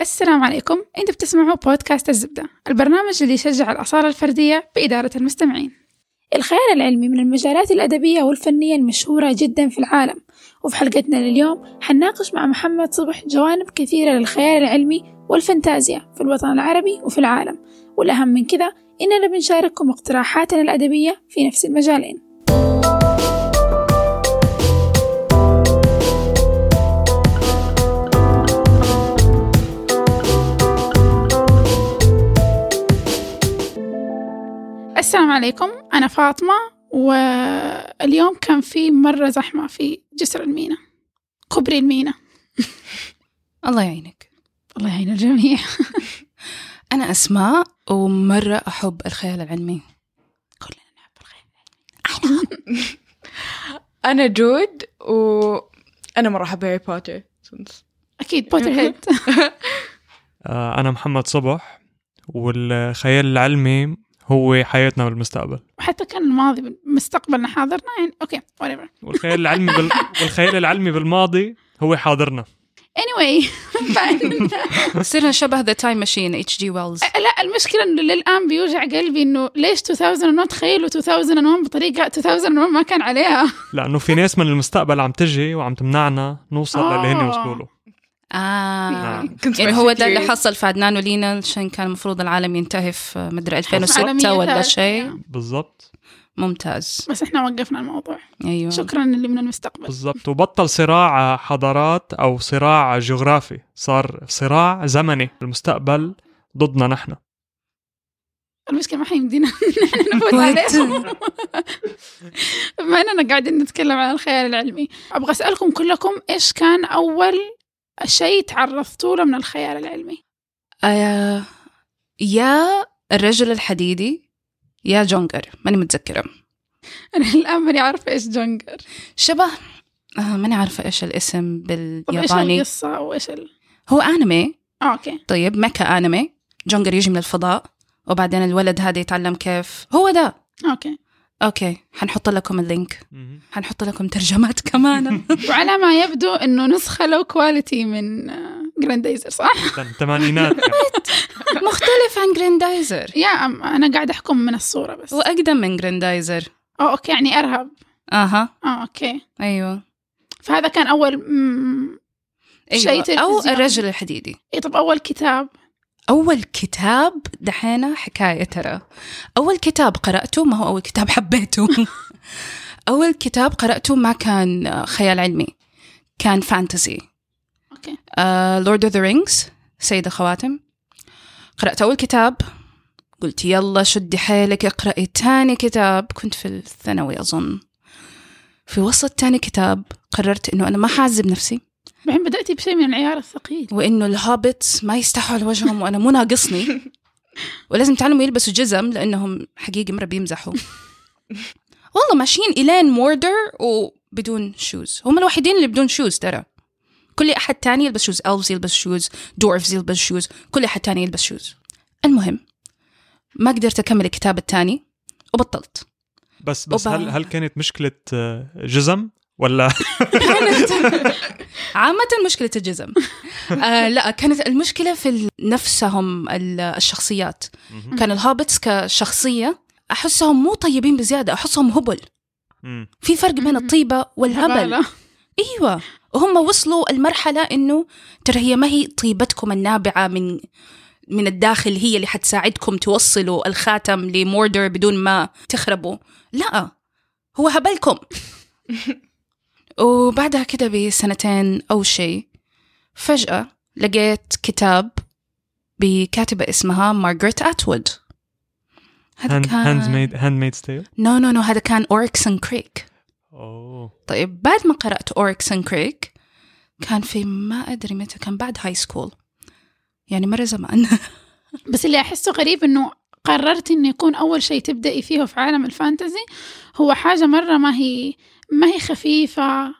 السلام عليكم. أنتم بتسمعوا بودكاست الزبدة البرنامج اللي يشجع الأصالة الفردية بإدارة المستمعين. الخيال العلمي من المجالات الأدبية والفنية المشهورة جدا في العالم. وفي حلقتنا لليوم حنناقش مع محمد صبح جوانب كثيرة للخيال العلمي والفانتازيا في الوطن العربي وفي العالم. والأهم من كذا إننا بنشارككم اقتراحاتنا الأدبية في نفس المجالين. السلام عليكم. أنا فاطمة واليوم كان في مرة زحمة في جسر المينا كوبري المينا. الله يعينك. الله يعين الجميع. أنا أسماء ومرة أحب الخيال العلمي. كلنا نحب الخيال أنا جود وأنا مرة أحب هاري بوتر. أكيد Potterhead. آه، أنا محمد صبح والخيال العلمي هو حياتنا بالمستقبل. وحتى كان الماضي مستقبلنا حاضرنا يعني أوكي whatever. والخيال العلمي بال... والخيال العلمي بالماضي هو حاضرنا. Anyway صرنا شبه The Time Machine اتش جي ويلز لا المشكلة إنه للآن بيوجع قلبي إنه ليش 2001 تخيلوا 2001 بطريقة 2001 ما كان عليها؟ لأنه في ناس من المستقبل عم تجي وعم تمنعنا نوصل آه. للي هن وصلوا له. آه. نعم. يعني هو ده اللي. حصل في عدنان ولينا عشان كان المفروض العالم ينتهي في مدري 2006 عالمية ولا. شيء. بالضبط. ممتاز. بس إحنا وقفنا الموضوع. أيوه. شكرا اللي من المستقبل. بالضبط. وبطل صراع حضارات أو صراع جغرافي. صار صراع زمني المستقبل ضدنا نحن. المشكلة ما حيمدينا نحن نفوت عليهم. بما إننا قاعدين نتكلم عن الخيال العلمي أبغى أسألكم كلكم إيش كان أول شيء تعرضتوا له من الخيال العلمي؟ آه يا الرجل الحديدي يا جونجر ماني متذكرة. أنا الآن ماني عارفة إيش جونجر. شبه آه ماني عارفة إيش الاسم بالياباني. القصة وإيش ال... هو أنمي. آه okay. طيب mecha أنمي. جونجر يجي من الفضاء وبعدين الولد هذا يتعلم كيف. هو ده okay. Okay حنحط لكم ال link. حنحط لكم ترجمات كمان. وعلى ما يبدو إنه نسخة low quality من جراندايزر صح؟ الثمانينات يعني. مختلف عن جراندايزر يا أم أنا قاعدة أحكم من الصورة بس. وأقدم من جراندايزر آه okay يعني أرهب. أها. آه okay. أيوه. فهذا كان أول مم... أيوه. شيء أو تلفزيوني. الرجل الحديدي. إيه طب أول كتاب. أول كتاب دحين حكاية ترى. أول كتاب قرأته ما هو أول كتاب حبيته. أول كتاب قرأته ما كان خيال علمي كان fantasy okay. Lord of the Rings سيد الخواتم. قرأت أول كتاب قلت يلا شدي حيلك اقرأي تاني كتاب. كنت في الثانوي أظن. في وسط تاني كتاب قررت إنه أنا ما حعذب نفسي. بعدين بدأتي بشيء من العيار الثقيل. وإنه ال Hobbits ما يستحوا على وجههم وأنا مو ناقصني. ولازم يتعلموا يلبسوا جزم لأنهم حقيقي مرة بيمزحوا. والله ماشيين إلين موردر وبدون shoes هم الوحيدين اللي بدون shoes ترى. كل أحد تاني يلبس shoes elves يلبس shoes dwarves يلبس shoes كل أحد تاني يلبس shoes المهم ما قدرت أكمل الكتاب التاني وبطلت. بس بس هل هل كانت مشكلة آه، جزم؟ ولا؟ عامة مشكلة الجزم. آه لا كانت المشكلة في ال- نفسهم ال- الشخصيات. كان الهابتس كشخصية أحسهم مو طيبين بزيادة أحسهم هبل. في فرق بين الطيبة والهبل. أيوه. وهم وصلوا المرحلة إنه ترى هي ما هي طيبتكم النابعة من من الداخل هي اللي حتساعدكم توصلوا الخاتم لموردر بدون ما تخربوا. لا هو هبلكم. وبعدها كده بسنتين أو شيء فجأة لقيت كتاب بكاتبة اسمها مارغريت أتوود. هذا Hand كان maid Handmaid's Tale no no no هذا كان Oryx and Crake أوه. طيب بعد ما قرأت Oryx and Crake كان في ما أدري متى كان بعد high school يعني مرة زمان. بس اللي أحسه غريب إنه قررت إنه يكون أول شيء تبدأي فيه في عالم ال fantasy هو حاجة مرة ما هي ما هي خفيفة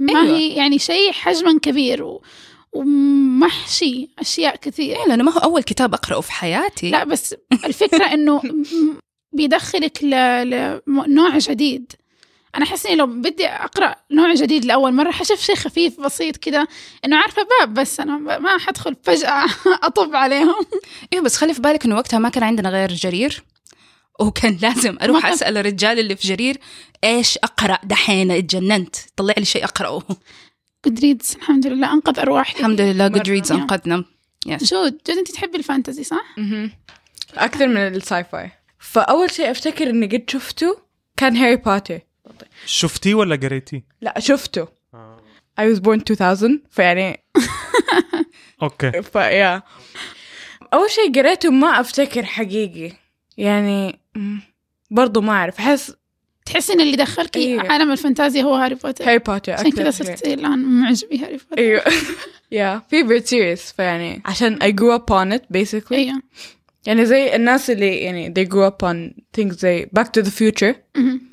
ما أيوة. هي يعني شيء حجما كبير و... ومحشي أشياء كثير. إيه لأنه ما هو أول كتاب أقرأه في حياتي. لا بس الفكرة إنه بيدخلك ل- لنوع جديد. أنا أحس إني لو بدي أقرأ نوع جديد لأول مرة حشوف شيء خفيف بسيط كده إنه عارفة باب بس أنا ما حدخل فجأة أطب عليهم. أيوه بس خلي في بالك إنه وقتها ما كان عندنا غير جرير. وكان لازم أروح أسأل الرجال اللي في جرير إيش أقرأ دحين؟ اتجننت. طلع لي شيء أقرأه. Goodreads الحمد لله. أنقذ ارواح الحمد لله Goodreads يا. أنقذنا. Yes جود. جود أنت تحبي الفانتزي صح؟ أكثر من ال sci fi فأول شيء أفتكر إني قد شفته كان هاري بوتر. شفتيه ولا قريتيه؟ لا شفته. I was born 2000 فيعني Okay. فيا أول شيء قريته ما أفتكر حقيقي. يعني برضو ما أعرف أحس تحسي إن اللي دخلك أيوة. عالم الفانتازيا هو هاري بوتر. هاري بوتر عشان كذا. صرت الآن معجبة هاري بوتر. أيوه يا favorite series فيعني عشان I grew up on it basically. أيوه يعني زي الناس اللي يعني they grew up on things زي Back to the Future.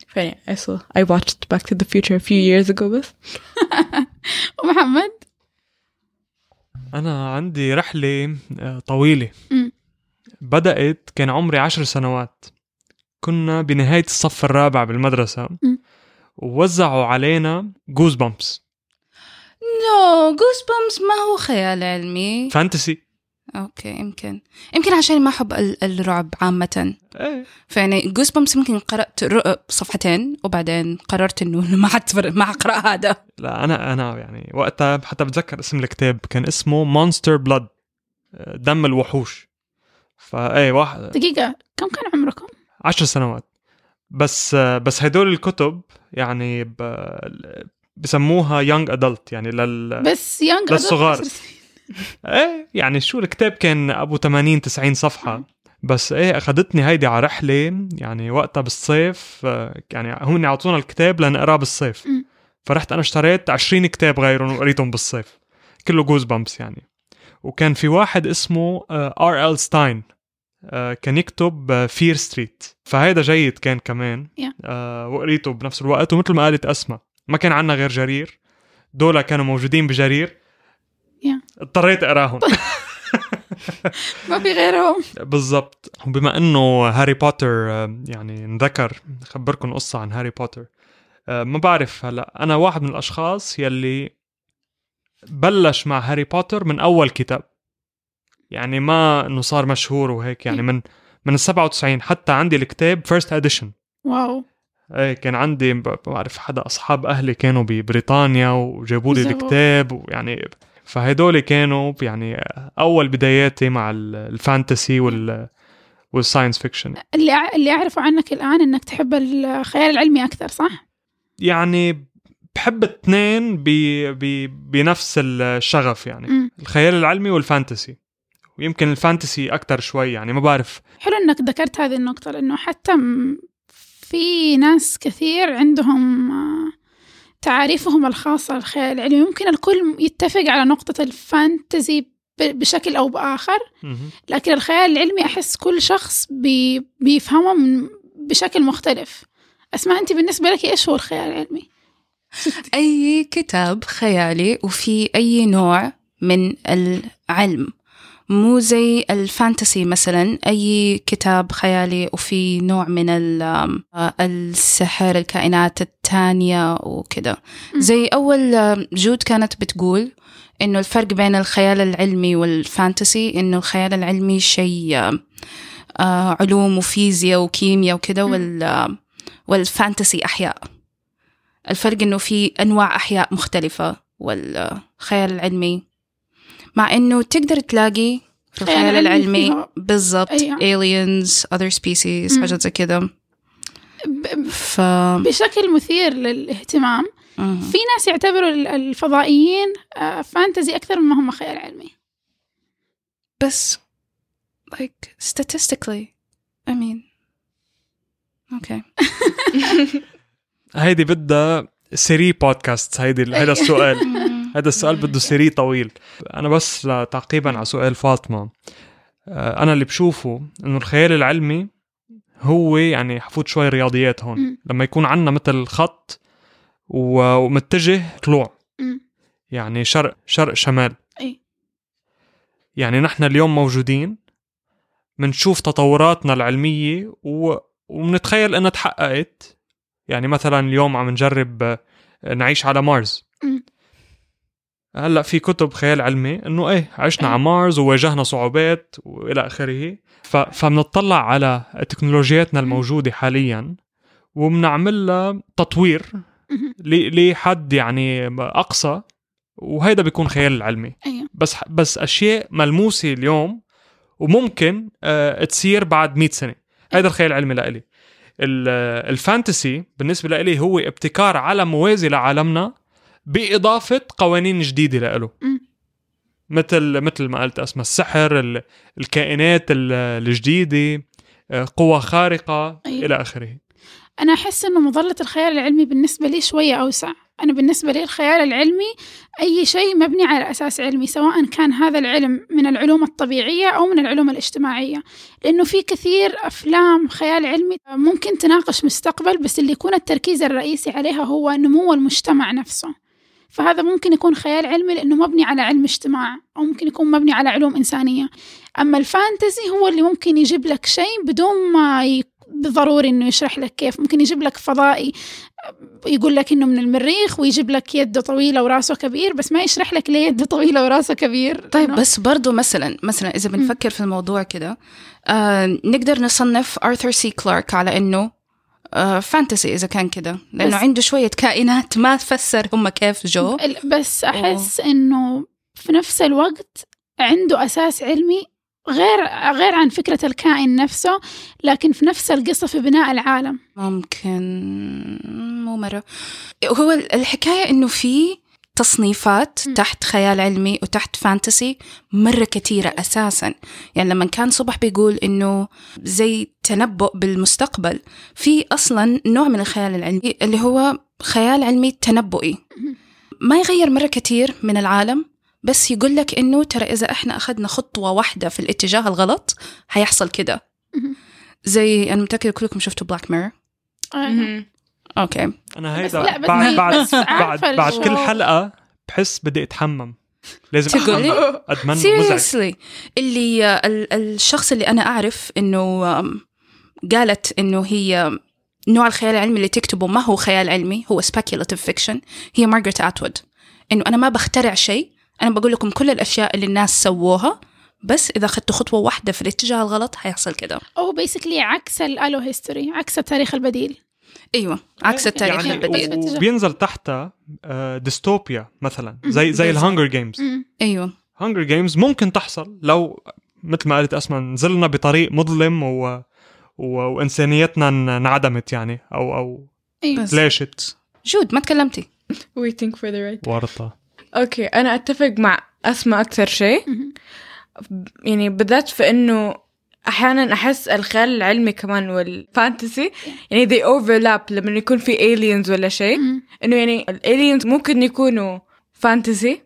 فيعني I saw I watched Back to the Future a few years ago بس. ومحمد؟ أنا عندي رحلة آه، طويلة. مم. بدأت كان عمري عشر سنوات. كنا بنهاية الصف الرابع بالمدرسة. ووزعوا علينا Goosebumps no Goosebumps ما هو خيال علمي. fantasy okay يمكن. يمكن عشان ما أحب ال- الرعب عامة. إيه. فيعني Goosebumps يمكن قرأت صفحتين وبعدين قررت إنه ما حتفر ما حقرأ هذا. لا أنا أنا يعني وقتها حتى بتذكر اسم الكتاب كان اسمه مونستر بلاد دم الوحوش. فايه واحد دقيقة كم كان؟ عشر سنوات. بس بس هدول الكتب يعني ب... بسموها يونج ادلت يعني لل بس يونغ للصغار. إيه يعني شو الكتاب كان أبو 80 90 صفحة. بس إيه أخذتني هيدي على رحله يعني وقتها بالصيف يعني هم اعطونا الكتاب لنقراه بالصيف. فرحت أنا اشتريت 20 كتاب غيرهم وقريتهم بالصيف. كله Goosebumps يعني. وكان في واحد اسمه R.L. Stine كان يكتب Fear Street فهيدا جيد كان كمان. Yeah. آه، وقريته بنفس الوقت ومثل ما قالت أسماء ما كان عنا غير جرير. دول كانوا موجودين بجرير. Yeah. اضطريت أقراهم. ما في غيرهم. بالضبط. وبما إنه هاري بوتر آه، يعني انذكر خبركم قصة عن هاري بوتر. آه، ما بعرف هلأ. أنا واحد من الأشخاص يلي بلش مع هاري بوتر من أول كتاب. يعني ما إنه صار مشهور وهيك يعني من من ال 97 حتى عندي الكتاب first edition wow إيه كان عندي ب- بعرف حدا أصحاب أهلي كانوا ببريطانيا وجابوا لي. الكتاب ويعني فهدول كانوا يعني أول بداياتي مع ال- ال fantasy وال وال science fiction اللي اللي أعرفه عنك الآن إنك تحب الخيال العلمي أكثر صح؟ يعني بحب الاثنين. بنفس الشغف يعني مم. الخيال العلمي وال fantasy ويمكن ال fantasy أكثر شوي يعني ما بعرف حلو إنك ذكرت هذه النقطة لأنه حتى في ناس كثير عندهم آه، تعاريفهم الخاصة للخيال العلمي ممكن الكل يتفق على نقطة الفانتزي ب- بشكل أو بآخر. لكن الخيال العلمي أحس كل شخص بي بيفهمه من بشكل مختلف أسماء أنت بالنسبة لك إيش هو الخيال العلمي؟ أي كتاب خيالي وفي أي نوع من العلم مو زي الفانتسي مثلا أي كتاب خيالي وفي نوع من آه، السحر الكائنات التانية وكده. زي أول آه، جود كانت بتقول إنه الفرق بين الخيال العلمي وال fantasy إنه الخيال العلمي شيء آه، علوم وفيزياء وكيمياء وكده. وال وال fantasy أحياء الفرق إنه في أنواع أحياء مختلفة والخيال العلمي مع إنه تقدر تلاقي في خيال الخيال علمي العلمي بالضبط aliens other species. حاجات زي كده ب- ف بشكل مثير للاهتمام. مم. في ناس يعتبروا ال- الفضائيين آه، fantasy أكثر مما هم خيال علمي. بس like statistically I mean okay. هيدي بدها series podcast هيدي هيدا السؤال. هذا السؤال بده series طويل أنا بس تعقيبا على سؤال فاطمة آه، أنا اللي بشوفه إنه الخيال العلمي هو يعني حفوت شوي رياضيات هون. لما يكون عندنا مثل خط ومتجه طلوع. يعني شرق شرق شمال أي. يعني نحن اليوم موجودين منشوف تطوراتنا العلمية و... ومنتخيل إنها تحققت يعني مثلا اليوم عم نجرب آه، نعيش على مارس. هلأ في كتب خيال علمي إنه إيه عشنا على مارس وواجهنا صعوبات وإلى آخره. ف... فبنطلع على تكنولوجياتنا الموجودة حاليا وبنعمل لها تطوير. لحد يعني أقصى وهيدا بيكون خيال علمي. أيوه. بس بس أشياء ملموسة اليوم وممكن آه تصير بعد 100 سنة. هيدا الخيال العلمي لإلي. ال- الفانتسي بالنسبة لإلي هو ابتكار عالم موازي لعالمنا بإضافة قوانين جديدة لإله. مم. مثل مثل ما قلت اسمها السحر ال- الكائنات ال- الجديدة آه، قوى خارقة أيوة. إلى آخره. أنا أحس إنه مظلة الخيال العلمي بالنسبة لي شوية أوسع. أنا بالنسبة لي الخيال العلمي أي شيء مبني على أساس علمي سواء كان هذا العلم من العلوم الطبيعية أو من العلوم الاجتماعية. لأنه في كثير أفلام خيال علمي ممكن تناقش مستقبل بس اللي يكون التركيز الرئيسي عليها هو نمو المجتمع نفسه. فهذا ممكن يكون خيال علمي لأنه مبني على علم اجتماع أو ممكن يكون مبني على علوم إنسانية. أما الفانتزي هو اللي ممكن يجيب لك شيء بدون ما ي... ضروري إنه يشرح لك كيف. ممكن يجيب لك فضائي يقول لك إنه من المريخ ويجيب لك يده طويلة وراسه كبير بس ما يشرح لك ليه يده طويلة وراسه كبير. طيب بس برضو مثلا مثلا إذا بنفكر في الموضوع كده آه نقدر نصنف آرثر سي كلارك على إنه fantasy إذا كان كده. لأنه عنده شوية كائنات ما تفسر هم كيف جو. بس أحس إنه في نفس الوقت عنده أساس علمي غير غير عن فكرة الكائن نفسه لكن في نفس القصة في بناء العالم. ممكن. مو مرة. هو الحكاية إنه في تصنيفات م. تحت خيال علمي وتحت fantasy مرة كثيرة أساسا. يعني لما كان صبح بيقول إنه زي تنبؤ بالمستقبل في أصلا نوع من الخيال العلمي اللي هو خيال علمي تنبؤي. ما يغير مرة كتير من العالم بس يقول لك إنه ترى إذا إحنا أخذنا خطوة واحدة في الاتجاه الغلط هيحصل كده. زي أنا متأكدة كلكم شفتوا بلاك ميرور okay. أنا بس هيدا لا، بس بعد بعد بس بعد, بعد الجو. كل حلقة بحس بدي أتحمم. لازم إنه مزعج. Seriously. اللي ال- الشخص اللي أنا أعرف إنه قالت إنه هي نوع الخيال العلمي اللي تكتبه ما هو خيال علمي هو speculative fiction. هي مارغريت اتوود إنه أنا ما بخترع شيء. أنا بقول لكم كل الأشياء اللي الناس سووها بس إذا أخذتوا خطوة واحدة في الاتجاه الغلط هيحصل كده. أو basically عكس ال alt history عكس التاريخ البديل. أيوه عكس التاريخ. يعني البديل وبينزل تحتها آه، ديستوبيا مثلا زي زي. الهانجر جيمز. أيوه. هانجر جيمز ممكن تحصل لو مثل ما قلت اسماء نزلنا بطريق مظلم و... و... وإنسانيتنا ان- انعدمت يعني أو أو بس. لاشت جود ما تكلمتي. Waiting for the right. ورطة. okay أنا أتفق مع أسماء أكثر شيء. يعني بالذات في إنه أحيانا أحس الخيال العلمي كمان وال fantasy يعني they overlap لما يكون في aliens ولا شيء. إنه يعني ال aliens ممكن يكونوا fantasy.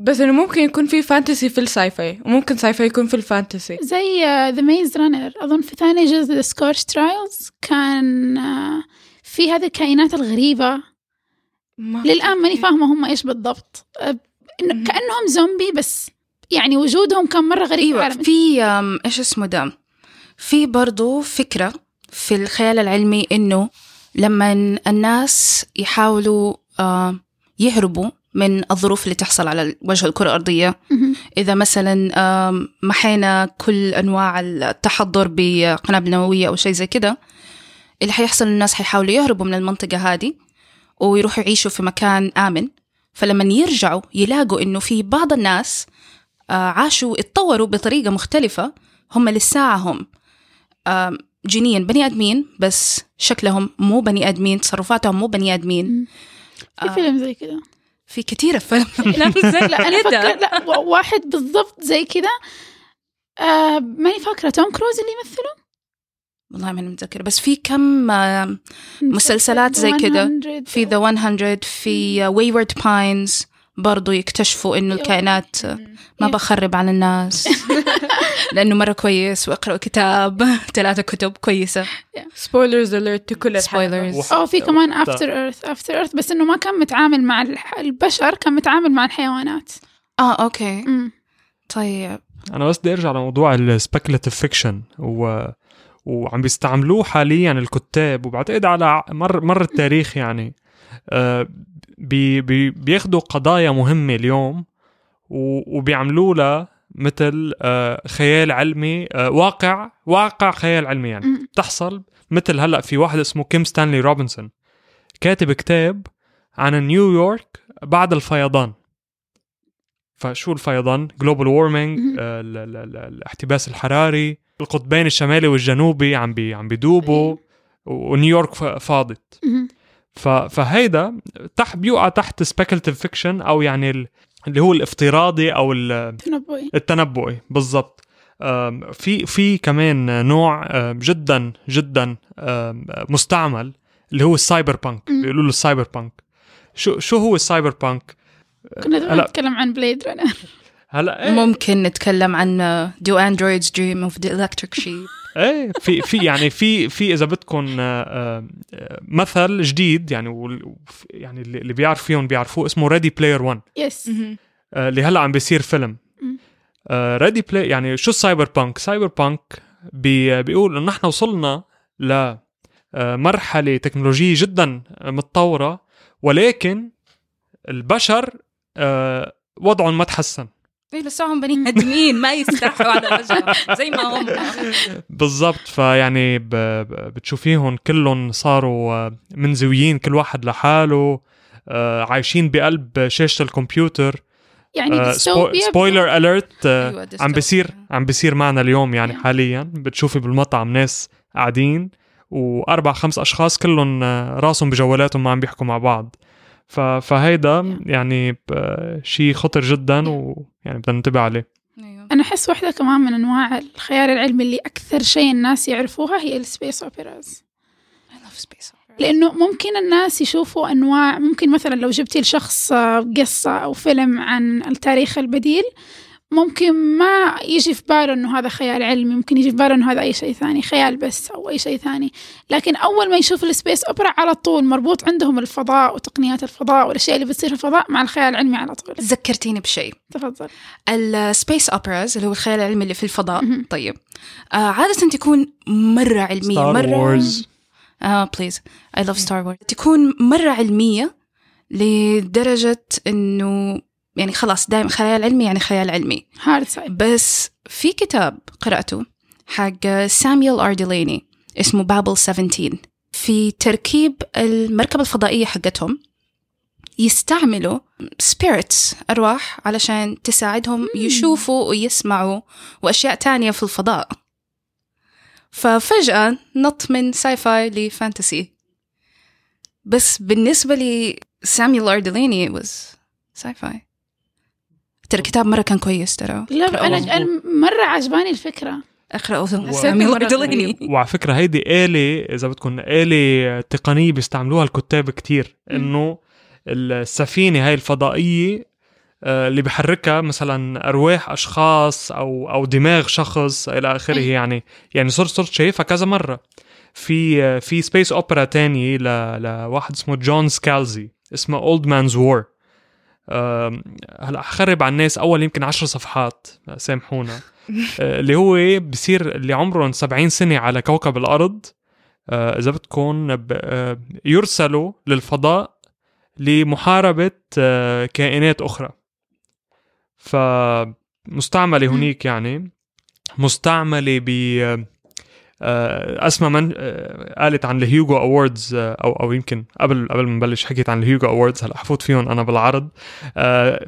بس إنه ممكن يكون في fantasy في ال sci-fi وممكن sci-fi يكون في ال fantasy زي The Maze Runner أظن في ثاني جزء The Scorch Trials كان آه، في هذه الكائنات الغريبة ما للآن ماني فاهمة هم إيش بالضبط. كأنهم زومبي بس يعني وجودهم كان مرة غريب عالم. في إيش اسمه ده في برضو فكرة في الخيال العلمي إنه لما الناس يحاولوا يهربوا من الظروف اللي تحصل على وجه الكرة الأرضية. إذا مثلا محينا كل أنواع التحضر بقنابل نووية أو شيء زي كده اللي حيحصل الناس حيحاولوا يهربوا من المنطقة هذه ويروحوا يعيشوا في مكان آمن فلما يرجعوا يلاقوا إنه في بعض الناس عاشوا اتطوروا بطريقة مختلفة. هم للساعة هم آم، جينيا بني آدمين بس شكلهم مو بني آدمين تصرفاتهم مو بني آدمين. في فيلم زي كذا في كثير أفلام زي لا أنا فكر لا واحد بالضبط زي كذا آه ماني فاكرة توم كروز اللي يمثله؟ والله ماني متذكرة بس في كم آه، مسلسلات زي كده. The 100 في The 100 في Wayward Pines برضو يكتشفوا إنه أيوة. الكائنات ما. بخرب على الناس. لأنه مرة كويس واقرأوا كتاب. ثلاثة كتب كويسة. spoilers alert كل. spoilers أو في كمان افتر ايرث افتر ايرث بس إنه ما كان متعامل مع البشر كان متعامل مع الحيوانات. آه okay. مم. طيب. أنا بس بدي أرجع لموضوع ال speculative fiction و وعم بيستعملوه حاليا الكتاب. وبعتقد على مر مر التاريخ يعني. آه، بي بي بياخدوا قضايا مهمة اليوم وبيعملوا لها مثل آه، خيال علمي آه، واقع واقع خيال علمي يعني. بتحصل مثل هلأ في واحد اسمه كيم ستانلي روبنسون كاتب كتاب عن نيويورك بعد الفيضان. فشو الفيضان؟ global warming مهم. الاحتباس الحراري القطبين الشمالي والجنوبي عم بي عم بيدوبوا ونيويورك ف- فاضت. فهيدا تحت بيوقع تحت speculative fiction أو يعني ال- اللي هو الافتراضي أو ال- تنبؤي التنبؤي بالضبط. في في كمان نوع جدا جدا مستعمل اللي هو ال cyberpunk. بيقولوا له ال cyberpunk شو شو هو السايبر بانك كنا هلا نتكلم عن Blade Runner هلا إيه, ممكن نتكلم عن Do Androids Dream of the Electric Sheep. إيه في في يعني في في إذا بدكم آه، آه، مثل جديد يعني وال- يعني اللي اللي بيعرف فيهم بيعرفوه اسمه Ready Player 1 yes آه، اللي هلأ عم بيصير فيلم. Ready Play يعني شو ال cyberpunk cyberpunk بي بيقول إنه نحن وصلنا ل آه، مرحلة تكنولوجية جدا متطورة ولكن البشر آه، وضعهم ما تحسن. إيه لساهم بني آدمين ما يستحوا على وجههم زي ما هم. بالضبط. فيعني بتشوفيهم كلهم صاروا آه، منزويين كل واحد لحاله آه، عايشين بقلب شاشة الكمبيوتر. يعني آه، سبويلر اليرت أيوة، عم. بيصير عم بيصير معنا اليوم يعني Yeah. حاليا. بتشوفي بالمطعم ناس قاعدين وأربع خمس أشخاص كلهم راسهم بجوالاتهم ما عم بيحكوا مع بعض. فهيدا. يعني ب- شيء خطر جدا ويعني بدنا ننتبه عليه أيوة. أنا أحس واحدة كمان من أنواع الخيال العلمي اللي أكثر شيء الناس يعرفوها هي السبيس opera. لأنه ممكن الناس يشوفوا أنواع ممكن مثلا لو جبتي لشخص قصة أو فيلم عن التاريخ البديل ممكن ما يجي في باله أنه هذا خيال علمي ممكن يجي في باله أنه هذا أي شيء ثاني خيال بس أو أي شيء ثاني. لكن أول ما يشوف ال space opera على طول مربوط عندهم الفضاء وتقنيات الفضاء والأشياء اللي بتصير في الفضاء مع الخيال العلمي على طول. ذكرتيني بشيء. تفضل. السبيس أوبراز اللي هو الخيال العلمي اللي في الفضاء. طيب. آه عادة تكون مرة علمية. Star مرة Wars آه please I love Star Wars تكون مرة علمية لدرجة إنه يعني خلاص دائما خيال علمي يعني خيال علمي. بس في كتاب قرأته حق ساميول ار ديليني اسمه بابل 17 في تركيب المركبة الفضائية حقتهم يستعملوا spirits أرواح علشان تساعدهم يشوفوا ويسمعوا وأشياء تانية في الفضاء. ففجأة نط من sci-fi ل fantasy. بس بالنسبة لي ساميول ار ديليني was sci-fi ترى الكتاب مرة كان كويس ترى. لا اقرأوه. أنا أنا مرة عجباني الفكرة. اقرأوا ديليني وعلى فكرة هيدي آلة إذا بدكم آلة تقنية بيستعملوها الكتاب كتير إنه السفينة هاي الفضائية آه، اللي بحركها مثلا أرواح أشخاص أو أو دماغ شخص إلى آخره أي. يعني. يعني صرت صرت شايفها كذا مرة. في آه، في space opera تانية ل لواحد اسمه جون سكالزي اسمه Old Man's War هلا حخرب على الناس. أول يمكن عشر صفحات سامحونا. آه، اللي هو بصير اللي عمرهم 70 سنة على كوكب الأرض آه، إذا بدكم آه، يرسلوا للفضاء لمحاربة كائنات أخرى. فمستعملة هنيك يعني. مستعملة ب آه، أسمى من آه، قالت عن ال Hugo Awards آه، أو أو يمكن قبل قبل ما نبلش حكيت عن ال Hugo Awards هلا حفوت فيهم أنا بالعرض.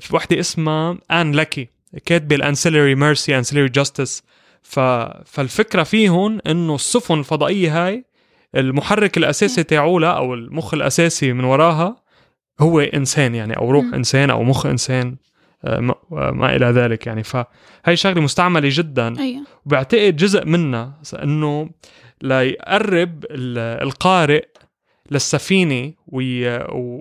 في وحدة اسمها Ann Leckie كاتبة ال Ancillary Mercy Ancillary Justice ف فالفكرة فيهم إنه السفن الفضائية هاي المحرك الأساسي تاعولها أو المخ الأساسي من وراها هو إنسان يعني أو روح. إنسان أو مخ إنسان. آه، ما, ما إلى ذلك يعني. فهي شغلة مستعملة جدا. أيوة. وبعتقد جزء منها إنه ليقرب ال- القارئ للسفينة وي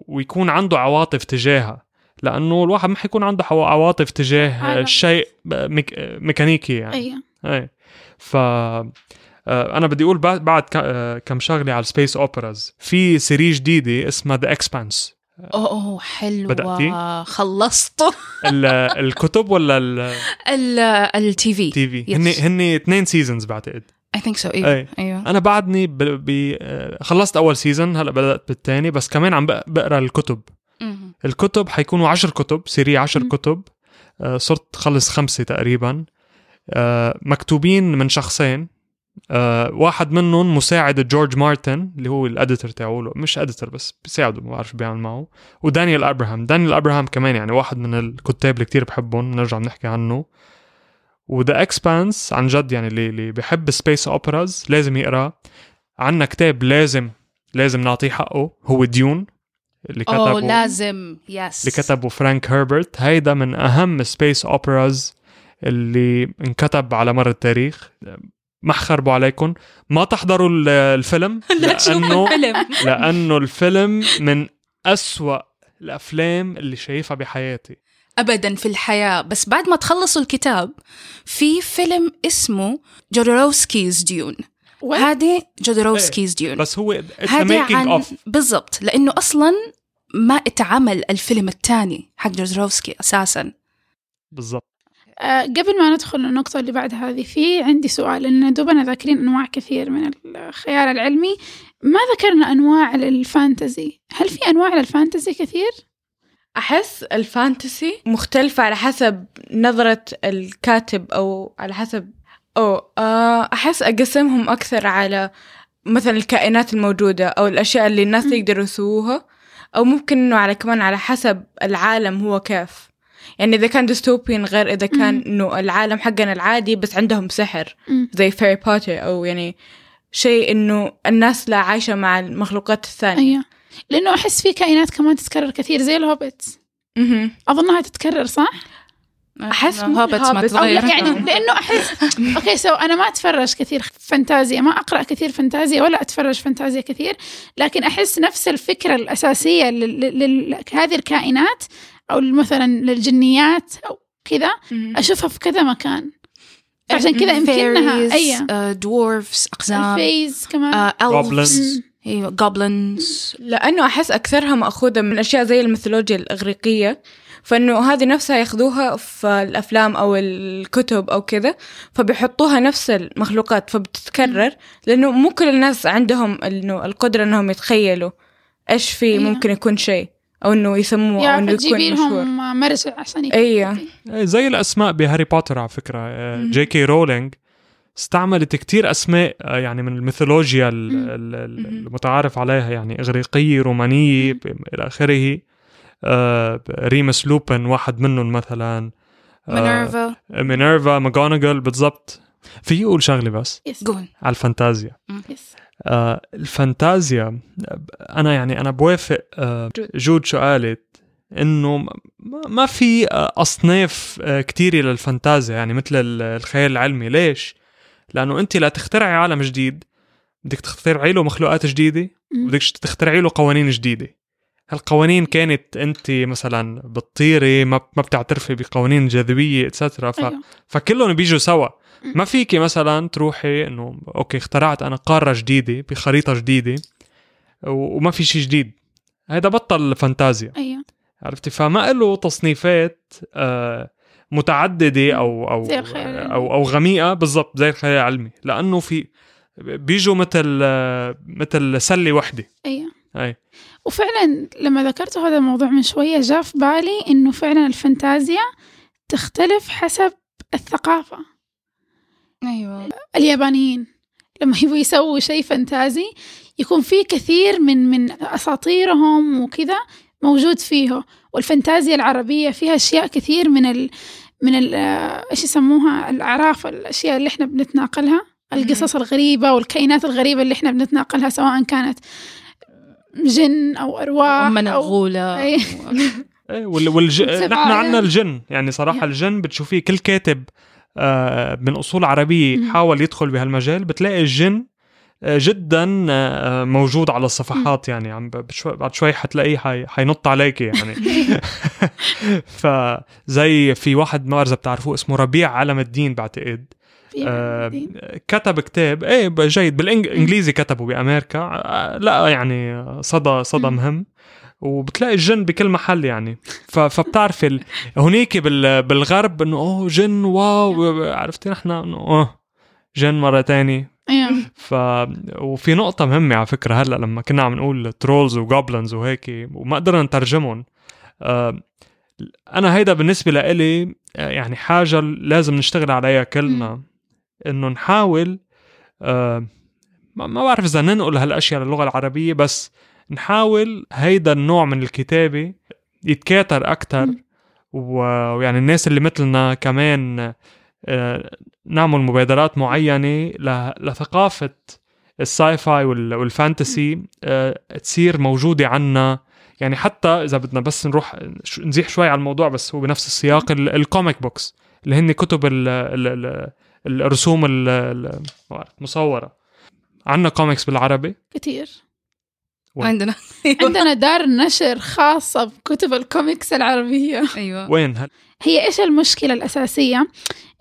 ويكون عنده عواطف تجاهها لأنه الواحد ما حيكون عنده عواطف تجاه عالم. شيء ميك... ميكانيكي يعني. أيوة. أي. ف آه، أنا بدي أقول بعد آه، كم شغلة على ال space operas في series جديدة اسمها The Expanse أوه حلوة بدأتي؟ خلصت الكتب ولا ال TV ال TV. هن هن اثنين seasons بعتقد. I think so أيوه إيه أيوه. أنا بعدني ب... ب... خلصت أول season هلأ بدأت بالثاني بس كمان عم بق- بقرأ الكتب. الكتب حيكونوا عشر كتب series عشر مم. كتب. آه، صرت خلص خمسة تقريبا. آه، مكتوبين من شخصين. آه، واحد منهم مساعد جورج مارتن اللي هو ال editor تاعه مش editor بس بيساعده ما بعرف بيعمل معه ودانيال أبراهام. دانيال أبراهام كمان يعني واحد من الكتاب اللي كتير بحبهم بنرجع بنحكي عنه. و The Expanse عن جد يعني اللي اللي بحب space operas لازم يقرأ. عنا كتاب لازم لازم نعطيه حقه هو Dune اللي كتبه لازم. yes اللي كتبه فرانك هربرت هيدا من أهم space operas اللي انكتب على مر التاريخ. ما حخربوا عليكم ما تحضروا ال- الفيلم لا تشوفوا لأنه الفيلم؟ لأنه الفيلم من أسوأ الأفلام اللي شايفها بحياتي. ابدا في الحياة. بس بعد ما تخلصوا الكتاب في فيلم اسمه جودوروفسكيز ديون? هذه جودوروفسكيز ديون بس هو making عن بالضبط لأنه أصلا ما اتعمل الفيلم الثاني حق جودوروفسكي أساسا. بالضبط. آه، قبل ما ندخل للنقطة اللي بعد هذه في عندي سؤال إن دوبنا ذاكرين أنواع كثير من الخيال العلمي ما ذكرنا أنواع للفانتزي هل في أنواع للفانتزي كثير؟ أحس ال fantasy مختلفة على حسب نظرة الكاتب أو على حسب أو آه، أحس أقسمهم أكثر على مثلا الكائنات الموجودة أو الأشياء اللي الناس. يقدروا يسووها أو ممكن إنه على كمان على حسب العالم هو كيف يعني إذا كان dystopian غير إذا كان. إنه العالم حقنا العادي بس عندهم سحر مم. زي هاري بوتر أو يعني شيء إنه الناس لا عايشة مع المخلوقات الثانية أيوة لأنه أحس في كائنات كمان تتكرر كثير زي الهوبيت مهم. أظنها تتكرر صح؟ أحس مو hobbits ما تغير يعني لأنه أحس okay so أنا ما أتفرج كثير فانتازيا ما أقرأ كثير فانتازيا ولا أتفرج فانتازيا كثير لكن أحس نفس الفكرة الأساسية لهذه الكائنات أو مثلا للجنيات أو كذا مهم. أشوفها في كذا مكان. عشان كذا يمكنها أي Dwarves أقزام. Elves كمان. Goblins. أيوه goblins لأنه أحس أكثرها مأخوذة من أشياء زي الميثولوجيا الإغريقية فإنه هذه نفسها ياخذوها في الأفلام أو الكتب أو كذا فبيحطوها نفس المخلوقات فبتتكرر لأنه مو كل الناس عندهم إنه القدرة إنهم يتخيلوا إيش في أيوة. ممكن يكون شيء. أو إنه يسموه إنه تجيبي يكون مشهور لهم مرجع عشان يكون. أيوة إيه، زي الأسماء بهاري بوتر على فكرة. مم. جي كي رولينج استعملت كتير أسماء آه، يعني من الميثولوجيا. المتعارف عليها يعني إغريقية رومانية ب- إلى آخره. آه، ريمس لوبن واحد منهم مثلا. آه، مينيرفا. مينيرفا ماكجوناجل بالضبط. في يقول شغلة بس. yes قول على الفانتازيا. yes آه الفانتازيا أنا يعني أنا بوافق آه جود. شو قالت إنه ما, ما في آه أصناف آه كتيرة للفانتازيا يعني مثل ال- الخيال العلمي. ليش؟ لأنه أنت لا تخترعي عالم جديد بدك تخترعي له مخلوقات جديدة مم. بدك تخترعي له قوانين جديدة. هالقوانين كانت أنت مثلا بتطيري ما ما بتعترفي بقوانين الجاذبيه etcetera ف... أيوة. فكلهم بيجوا سوا. ما فيكي مثلا تروحي إنه okay اخترعت أنا قارة جديدة بخريطة جديدة وما في شيء جديد. هيدا بطل فانتازيا. أيوة. عرفتي؟ فما له تصنيفات آه متعددة أو أو زي الخيال العلمي. أو أو غميقة بالضبط زي الخيال العلمي. لأنه في بيجوا مثل آه، مثل سلة وحدة. أيوة. اي وفعلا لما ذكرت هذا الموضوع من شوية جاء في بالي إنه فعلا الفانتازيا تختلف حسب الثقافة. أيوه. اليابانيين. لما يبغوا يسووا شيء فانتازي يكون فيه كثير من من أساطيرهم وكذا موجود فيه. والفانتازيا العربية فيها أشياء كثير من ال من ال إيش يسموها؟ الأعراف الأشياء اللي إحنا بنتناقلها القصص الغريبة والكائنات الغريبة اللي إحنا بنتناقلها سواء كانت جن أو أرواح من أو الغولة أي. إيه وال والج... نحن عندنا. الجن. يعني صراحة. الجن بتشوفيه كل كاتب. من أصول عربية مم. حاول يدخل بهالمجال بتلاقي الجن آه، جدا آه، موجود على الصفحات يعني عم بعد شوي حتلاقيه حي... حينط عليك يعني. فزي في واحد ما بعرف إذا بتعرفوه اسمه ربيع علم الدين بعتقد. آه،. كتب كتاب. إيه جيد. بالانجليزي كتبه بأمريكا. آه، لا يعني صدى صدى. مهم. وبتلاقي الجن بكل محل يعني. ف- فبتعرف ال... هنيك بال... بالغرب إنه أوه جن wow عرفتي نحن؟ إنه أوه جن مرة تانية أيوه ف وفي نقطة مهمة على فكرة هلأ لما كنا عم نقول trolls و goblins وهيك وما قدرنا نترجمهم. آه، أنا هيدا بالنسبة لإلي آه، يعني حاجة لازم نشتغل عليها كلنا. إنه نحاول آه، ما ما بعرف إذا ننقل هالأشياء للغة العربية بس نحاول هيدا النوع من الكتابة يتكاثر أكتر ويعني الناس اللي مثلنا كمان آه، نعمل مبادرات معينة لثقافة ال sci-fi وال- وال fantasy آه، تصير موجودة عنا. يعني حتى إذا بدنا بس نروح نزيح شوي على الموضوع بس هو بنفس السياق ال- ال comic books اللي هن كتب ال ال ال الرسوم المصورة. عنا كوميكس بالعربي. كتير. وين؟ عندنا. عندنا دار نشر خاصة بكتب الكوميكس العربية. أيوه. وين؟ هل هي إيش المشكلة الأساسية؟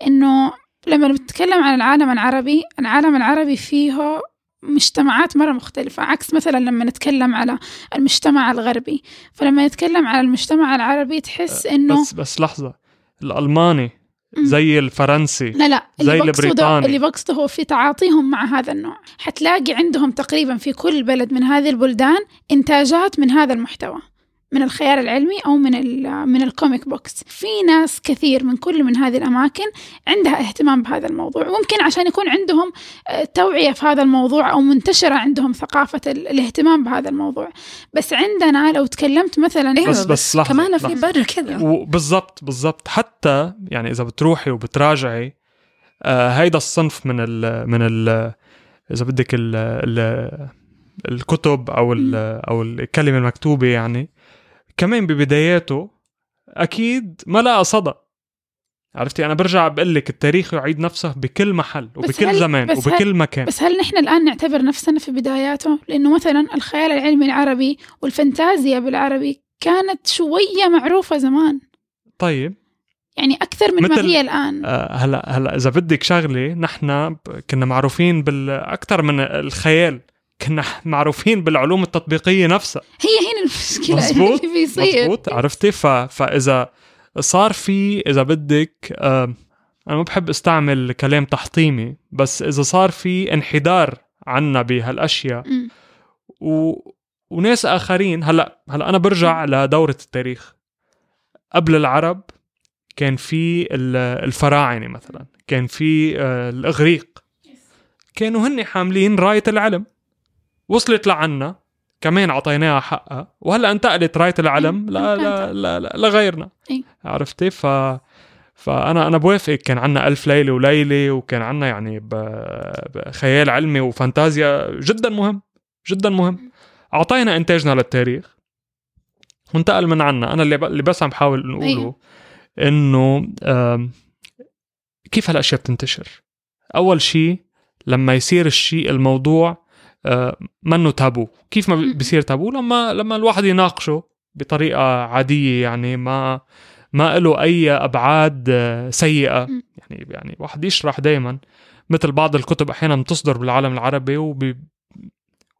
إنه لما نتكلم عن العالم العربي العالم العربي فيه مجتمعات مرة مختلفة. عكس مثلا لما نتكلم على المجتمع الغربي. فلما نتكلم على المجتمع العربي تحس إنه بس بس لحظة. الألماني. زي الفرنسي لا لا زي اللي بقصده البريطاني. اللي بقصده هو في تعاطيهم مع هذا النوع. حتلاقي عندهم تقريبا في كل بلد من هذه البلدان إنتاجات من هذا المحتوى. من الخيال العلمي أو من ال- من ال comic books في ناس كثير من كل من هذه الأماكن عندها اهتمام بهذا الموضوع. ممكن عشان يكون عندهم آه، توعية في هذا الموضوع أو منتشرة عندهم ثقافة ال- الاهتمام بهذا الموضوع. بس عندنا لو تكلمت مثلا أيوه بس- بس, بس لحظة، كمان في. برا كذا. وبالضبط بالضبط حتى يعني إذا بتروحي وبتراجعي آه هيدا الصنف من ال من ال إذا بدك ال ال الكتب أو ال أو الكلمة المكتوبة يعني كمان ببداياته أكيد ما لقى صدى. عرفتي؟ أنا برجع بقول لك التاريخ يعيد نفسه بكل محل وبكل زمان وبكل مكان. بس هل نحن الآن نعتبر نفسنا في بداياته؟ لأنه مثلا الخيال العلمي العربي والفانتازيا بالعربي كانت شوية معروفة زمان. طيب. يعني أكثر من ما هي الآن. آه، هلا هلا إذا بدك شغلة نحن كنا معروفين بالاكثر من الخيال. كنا معروفين بالعلوم التطبيقية نفسها. هي هنا المشكلة مزبوط، اللي بيصير مزبوط عرفتي؟ ف... فإذا صار في إذا بدك آه، أنا ما بحب أستعمل كلام تحطيمي بس إذا صار في انحدار عنا بهالأشياء. و... وناس آخرين هلأ هلأ أنا برجع لدورة التاريخ. قبل العرب كان في ال- الفراعنة مثلا كان في آه، الإغريق. كانوا هن حاملين راية العلم. وصلت لعنا كمان أعطيناها حقها. وهلأ انتقلت راية العلم مم. لا لا لا لا لغيرنا إيه. عرفتي؟ ف فأنا أنا بوافقك كان عنا ألف ليلة وليلة وكان عنا يعني ب... بخيال علمي وفانتازيا جدا مهم جدا مهم. أعطينا إنتاجنا للتاريخ. وانتقل من عنا. أنا اللي, ب... اللي بس عم بحاول نقوله أيوه. إنه كيف هالأشياء بتنتشر؟ أول شيء لما يصير الشيء الموضوع منه تابو كيف ما مم. بيصير تابو لما لما الواحد يناقشه بطريقة عادية يعني ما ما له أي أبعاد آه، سيئة. يعني يعني واحد يشرح دائما مثل بعض الكتب أحيانا بتصدر بالعالم العربي وبي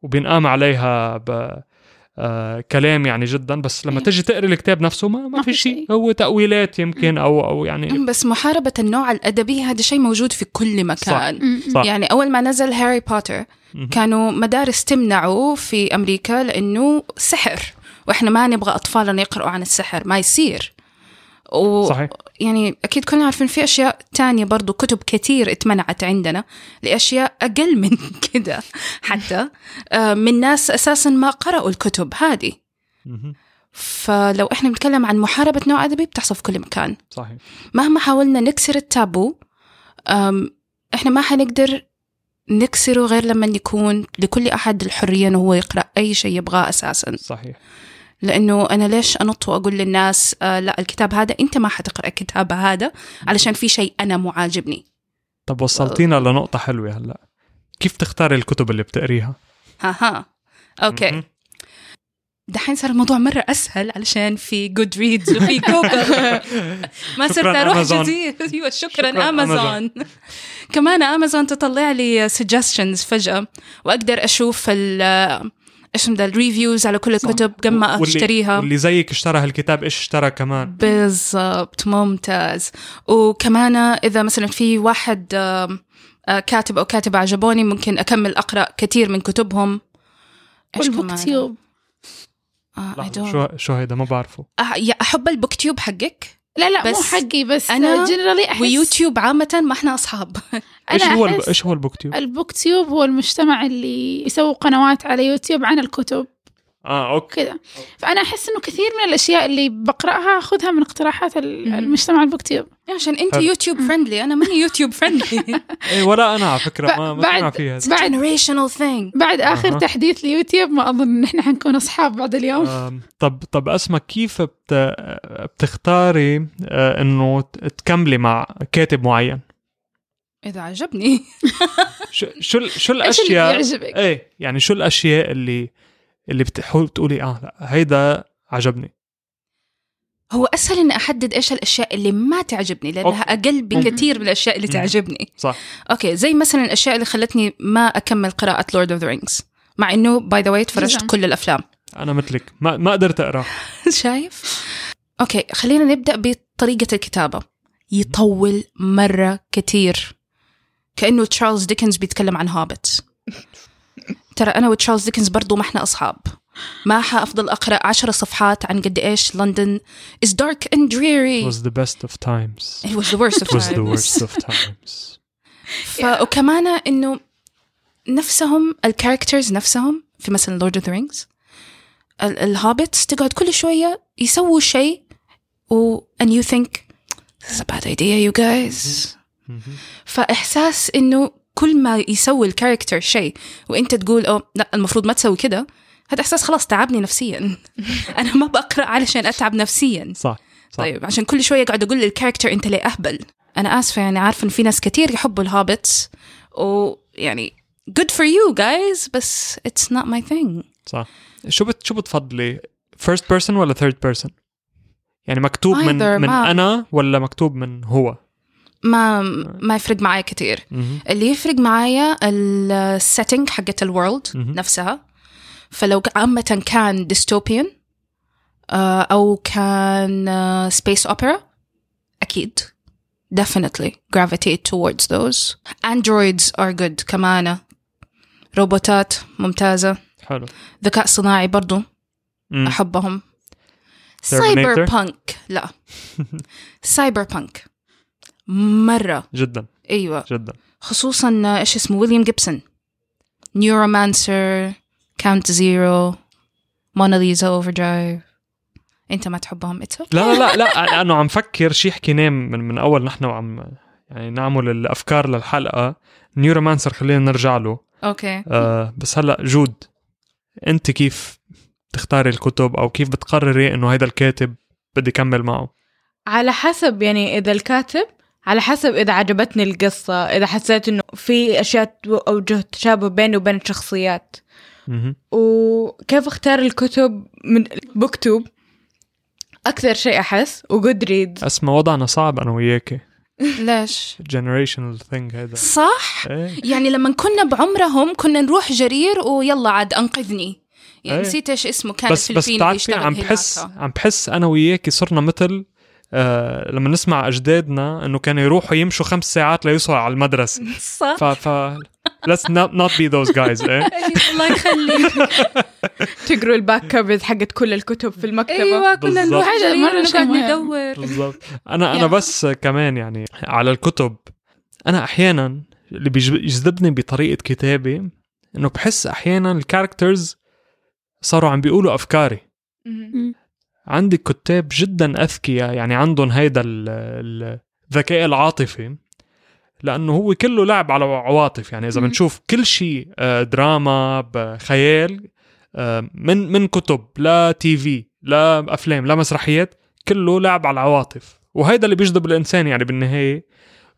وبينقام عليها ب آه كلام يعني جدا بس لما أيوة. تجي تقري الكتاب نفسه ما, ما, في شيء. هو تأويلات يمكن أو أو يعني بس محاربة النوع الأدبي هذا شيء موجود في كل مكان مم. صح. يعني أول ما نزل هاري بوتر. كانوا مدارس تمنعه في أمريكا لأنه سحر وإحنا ما نبغى أطفالنا يقرأوا عن السحر ما يصير و... صحيح. يعني أكيد كلنا عارفين في أشياء تانية برضو كتب كتير اتمنعت عندنا لأشياء أقل من كده حتى. آه، من ناس أساسا ما قرأوا الكتب هذه. فلو إحنا بنتكلم عن محاربة نوع أدبي بتحصل في كل مكان. صحيح. مهما حاولنا نكسر التابو إحنا ما حنقدر نكسره غير لما يكون لكل أحد الحرية انه هو يقرأ أي شيء يبغاه أساسا. صحيح. لأنه أنا ليش أنط وأقول للناس آه لا الكتاب هذا أنت ما حتقرأ الكتاب هذا علشان في شيء أنا مو عاجبني طب وصلتينا لنقطة حلوة هلأ. كيف تختاري الكتب اللي بتقريها؟ ها ها okay. مهم. دحين صار الموضوع مرة أسهل علشان في Goodreads وفي جوجل ما صرت أروح. جديد. أيوة شكرا, شكراً أمازون كمان أمازون تطلع لي suggestions فجأة وأقدر أشوف ال إيش ده ال reviews على كل الكتب قبل ما اشتريها. واللي زيك اشترى هالكتاب إيش اشترى كمان؟ بالضبط ممتاز. وكمان إذا مثلا في واحد آه، كاتب أو كاتبة عجبوني ممكن أكمل أقرأ كثير من كتبهم. إيش آه شو شو هيدا؟ ما بعرفه. أحب ال BookTube حقك؟ لا لا مو بس حقي بس أنا أنا generally أحس ويوتيوب عامة ما إحنا أصحاب إيش أنا هو إيش هو ال BookTube؟ ال BookTube هو المجتمع اللي يسووا قنوات على يوتيوب عن الكتب آه okay كذا فأنا أحس إنه كثير من الأشياء اللي بقرأها أخذها من اقتراحات. المجتمع ال BookTube عشان أنت. YouTube friendly أنا ماني YouTube friendly إيه ولا أنا على فكرة ما ما بعد- فيها. بعد generational thing بعد آخر أها. تحديث ليوتيوب ما أظن إن إحنا حنكون أصحاب بعد اليوم آم، طب طب اسمع كيف بت... بتختاري آه، إنه تكملي مع كاتب معين؟ إذا عجبني شو شو شو الاشياء بيعجبك؟ إيه يعني شو الأشياء اللي اللي بتحاول تقولي آه لا هيدا عجبني. هو أسهل إني أحدد إيش الاشياء اللي ما تعجبني لأنها أقل بكثير من الأشياء اللي. تعجبني. صح. okay زي مثلا الأشياء اللي خلتني ما أكمل قراءة Lord of the Rings مع إنه by the way تفرجت. كل الأفلام. أنا مثلك. ما ما قدرت أقرأ. شايف؟ okay خلينا نبدأ بطريقة الكتابة. يطول مرة كتير كأنه تشارلز ديكنز بيتكلم عن هابت ترى أنا وتشارلز ديكنز برضو ما إحنا أصحاب. ما حافضل أقرأ عشر صفحات عن قد إيش لندن is dark and dreary. It was the best of times. It was the worst of It was the times. worst of times. ف... وكمان إنه نفسهم ال characters نفسهم في مثلا Lord of the Rings ال hobbits تقعد كل شوية يسووا شيء و and you think this is a bad idea you guys. مهم. فإحساس إنه كل ما يسوي ال character شيء وأنت تقول أو لا المفروض ما تسوي كده. هذا إحساس خلاص تعبني نفسيا. أنا ما بقرأ علشان أتعب نفسيا. صح صح. طيب عشان كل شوية قاعد أقول لل character أنت ليه أهبل؟ أنا آسفة يعني عارفة إن في ناس كتير يحبوا ال hobbits ويعني good for you guys بس it's not my thing. صح. شو بت شو بتفضلي؟ first person ولا third person يعني مكتوب من من ما- أنا ولا مكتوب من هو؟ ما ما يفرق معايا مهم. اللي يفرق معايا ال setting حقت ال world. نفسها. فلو عامة كان dystopian آه، أو كان آه، space opera أكيد. Definitely gravitate towards those. Androids are good كمان روبوتات ممتازة. حلو. ذكاء صناعي برضو مم. أحبهم؟ cyberpunk لا. cyberpunk مرة. جدا. أيوة. جدا. خصوصا إيش اسمه ويليام جيبسون Neuromancer Count Zero Mona Lisa Overdrive أنت ما تحبهم it's لا لا لا لا لأنه عم فكر شي حكيناه من من أول نحن وعم يعني نعمل الأفكار للحلقة. Neuromancer خلينا نرجع له. okay. آه بس هلا جود. أنت كيف تختاري الكتب أو كيف بتقرري إنه هيدا الكاتب بدي كمل معه؟ على حسب يعني إذا الكاتب على حسب إذا عجبتني القصة إذا حسيت إنه في أشياء أوجه تشابه بيني وبين الشخصيات. وكيف أختار الكتب من BookTube أكثر شيء أحس و Goodreads أسمع وضعنا صعب أنا وياكي ليش؟ Generational thing هيدا صح؟ إيه. يعني لما كنا بعمرهم كنا نروح جرير ويلا عاد أنقذني. يعني إيه. نسيت إيش اسمه كان بس بس عم. بحس عم بحس أنا وياكي صرنا مثل آه لما نسمع أجدادنا إنه كانوا يروحوا يمشوا خمس ساعات ليوصلوا على المدرسة. صح. ف ف let's not not be those guys إيه؟ الله يخليك. تقروا ال back covers حقت كل الكتب في المكتبة. أيوه كنا. نروح. شيء ونقعد مهم. ندور بالضبط. أنا أنا. بس كمان يعني على الكتب أنا أحيانا اللي بيجذ- بيجذبني بطريقة كتابي إنه بحس أحيانا ال characters صاروا عم بيقولوا أفكاري. عندي كتاب جدا اذكياء يعني عندهم هيدا ال- ال- الذكاء العاطفي لأنه هو كله لعب على عواطف. يعني إذا. بنشوف كل شيء آه، دراما بخيال آه، من من كتب لا تي في لا أفلام لا مسرحيات كله لعب على العواطف وهيدا اللي بيجذب الإنسان يعني بالنهاية.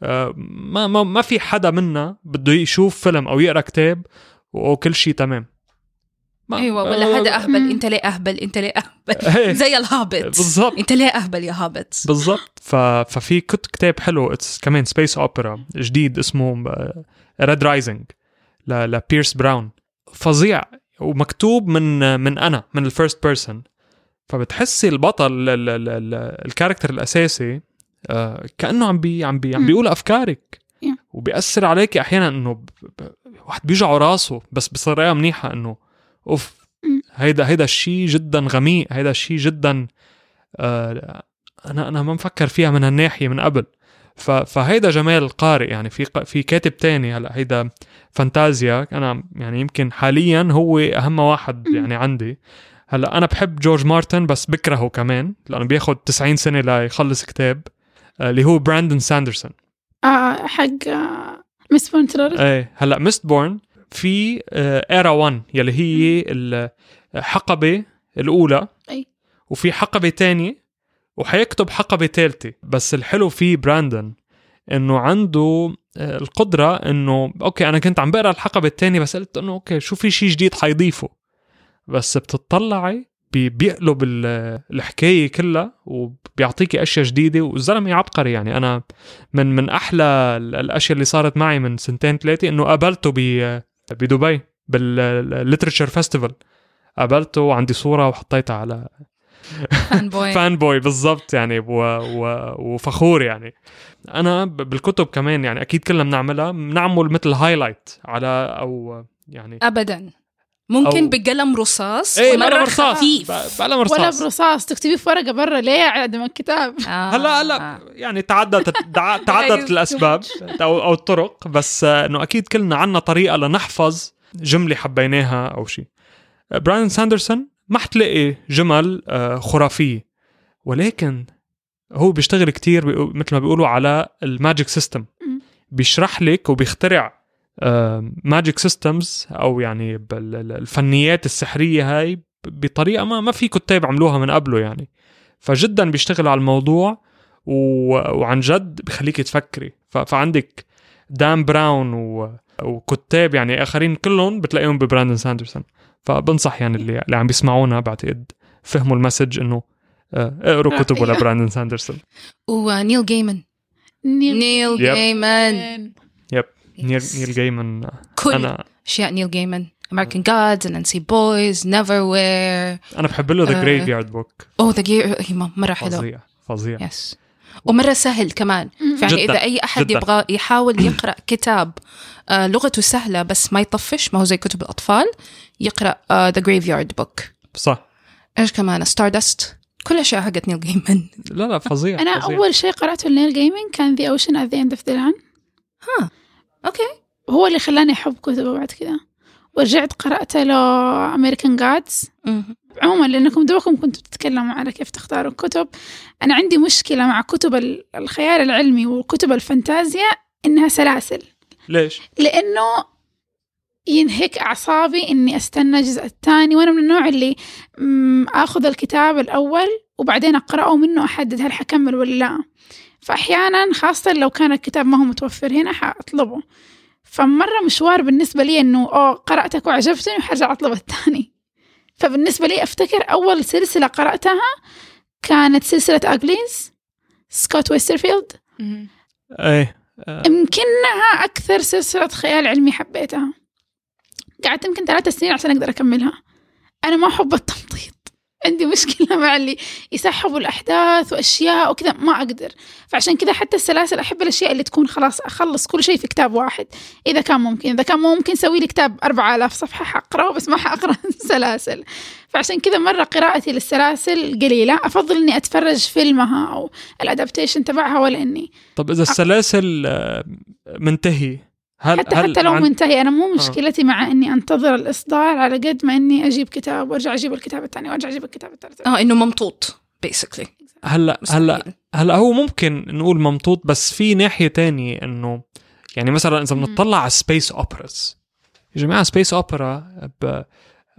آه، ما ما ما في حدا منا بده يشوف فيلم أو يقرأ كتاب وكل شيء تمام. ما- إيوه ولا آه، هذا أهبل مم. أنت ليه أهبل؟ أنت ليه أهبل؟ إيه، زي الهابت. بالضبط أنت ليه أهبل يا هابت؟ بالضبط ف... ففي كت كتاب حلو it's كمان space opera جديد اسمه Red Rising ل... لبيرس براون فظيع. ومكتوب من من أنا من ال first person فبتحسي البطل ال... ال... ال... ال... ال character الأساسي آه، كأنه عم بي عم بي عم. بيقول أفكارك. وبيأثر عليك أحيانا إنه. واحد بيجعوا راسه بس بطريقة منيحة إنه أوف. هيدا هيدا الشيء جدا غميق هيدا الشيء جدا آه أنا أنا ما مفكر فيها من هالناحية من قبل. فهيدا جمال القارئ يعني في في كاتب تاني هلا هيدا فانتازيا. أنا يعني يمكن حاليا هو أهم واحد يعني عندي. هلا أنا بحب جورج مارتن بس بكرهه كمان لأنه بياخد 90 سنة ليخلص كتاب آه، اللي هو براندون ساندرسون. آه حق آه Mistborn trilogy إيه هلا Mistborn في era 1 يلي هي الحقبه الأولى. أي. وفي حقبة تانية وحيكتب حقبة ثالثه بس الحلو فيه براندون إنه عنده آه، القدرة إنه okay أنا كنت عم بقرأ الحقبة الثانية بس قلت إنه okay شو في شيء جديد حيضيفه؟ بس بتطلعي بي- بيقلب ال- الحكاية كلها وبيعطيكي أشياء جديدة والزلمة عبقري يعني. أنا من من أحلى ال- الأشياء اللي صارت معي من سنتين ثلاثة إنه قابلته ب بدبي بال literature festival. قابلته وعندي صورة وحطيتها على fanboy fanboy بالضبط يعني و... و... وفخور يعني. أنا بالكتب كمان يعني أكيد كلنا بنعملها بنعمل مثل highlight على أو يعني ابدا. ممكن أو- بقلم رصاص إيه ومرة بقلم رصاص. خفيف بقلم ولا رصاص برصاص. تكتبيه في ورقة برا ليه؟ عدم الكتاب آه. هلا هلا. يعني تعددت تعددت الأسباب أو أو الطرق بس آه، إنه أكيد كلنا عنا طريقة لنحفظ جملة حبيناها أو شيء براين ساندرسون ما حتلاقي جمل آه، خرافية ولكن هو بيشتغل كتير مثل ما بيقولوا على ال magic system. بيشرح لك وبيخترع magic systems أو يعني الفنيات السحرية هاي بطريقة ما ما في كتاب عملوها من قبله يعني. فجدا بيشتغل على الموضوع و... وعن جد بخليك تفكري. ف... فعندك دان براون و... وكتاب يعني آخرين كلهم بتلاقيهم ببراندون ساندرسون. فبنصح يعني اللي, اللي عم بيسمعونا بعتقد فهموا ال message إنه آه، اقروا كتبه أيوة. لبراندون ساندرسون ونيل جيمن نيل. جيمن. نيل نيل جيمن كل أنا أشياء نيل جيمن American Gods Anansi Boys Neverwhere. أنا بحب له The Graveyard Book اوه ذا مرة حلو. فظيع فظيع. yes ومرة سهل كمان. يعني جداً، إذا أي أحد جداً. يبغى يحاول يقرأ كتاب آه لغته سهلة بس ما يطفش ما هو زي كتب الأطفال يقرأ The Graveyard Book صح. إيش كمان؟ Stardust كل أشياء حقت نيل جيمن لا لا فظيع أنا فظيع. أول شيء قرأته لنيل جيمن كان The Ocean at the End of the Lane okay. هو اللي خلاني أحب كتبه بعد كذا ورجعت قرأت له American Gods. عموما لأنكم دوبكم كنتوا تتكلموا على كيف تختاروا الكتب أنا عندي مشكلة مع كتب ال- الخيال العلمي وكتب الفانتازيا إنها سلاسل. ليش؟ لأنه ينهك أعصابي إني أستنى الجزء الثاني وأنا من النوع اللي آخذ الكتاب الأول وبعدين أقرأه منه أحدد هل حكمل ولا لا. فأحيانا خاصة لو كان الكتاب ما هو متوفر هنا حأطلبه. فمرة مشوار بالنسبة لي إنه أوه قرأتك وعجبتني وحرجع أطلب الثاني. فبالنسبة لي أفتكر أول سلسلة قرأتها كانت سلسلة Uglies سكوت ويسترفيلد إيه. آه، يمكنها أكثر سلسلة خيال علمي حبيتها. قعدت يمكن ثلاث سنين عشان أقدر أكملها. أنا ما أحب التمطيط. عندي مشكلة مع اللي يسحبوا الأحداث وأشياء وكذا ما أقدر. فعشان كذا حتى السلاسل أحب الأشياء اللي تكون خلاص أخلص كل شيء في كتاب واحد. إذا كان ممكن إذا كان مو ممكن سوي لي كتاب 4000 صفحة حقرأه بس ما حقرأ سلاسل فعشان كذا مرة قراءتي للسلاسل قليلة. أفضل إني أتفرج فيلمها أو ال adaptation تبعها ولا إني طب إذا السلاسل آه، منتهي هل حتى هل حتى لو عن- منتهي أنا مو مشكلتي مع إني أنتظر الإصدار على قد ما إني أجيب كتاب وأرجع أجيب الكتاب الثاني وأرجع أجيب الكتاب الثالث. آه إنه ممطوط basically. هلا هلا. هلأ هو ممكن نقول ممطوط بس في ناحية تانية إنه يعني مثلا إذا بنطلع على space operas يا جماعة space opera ب...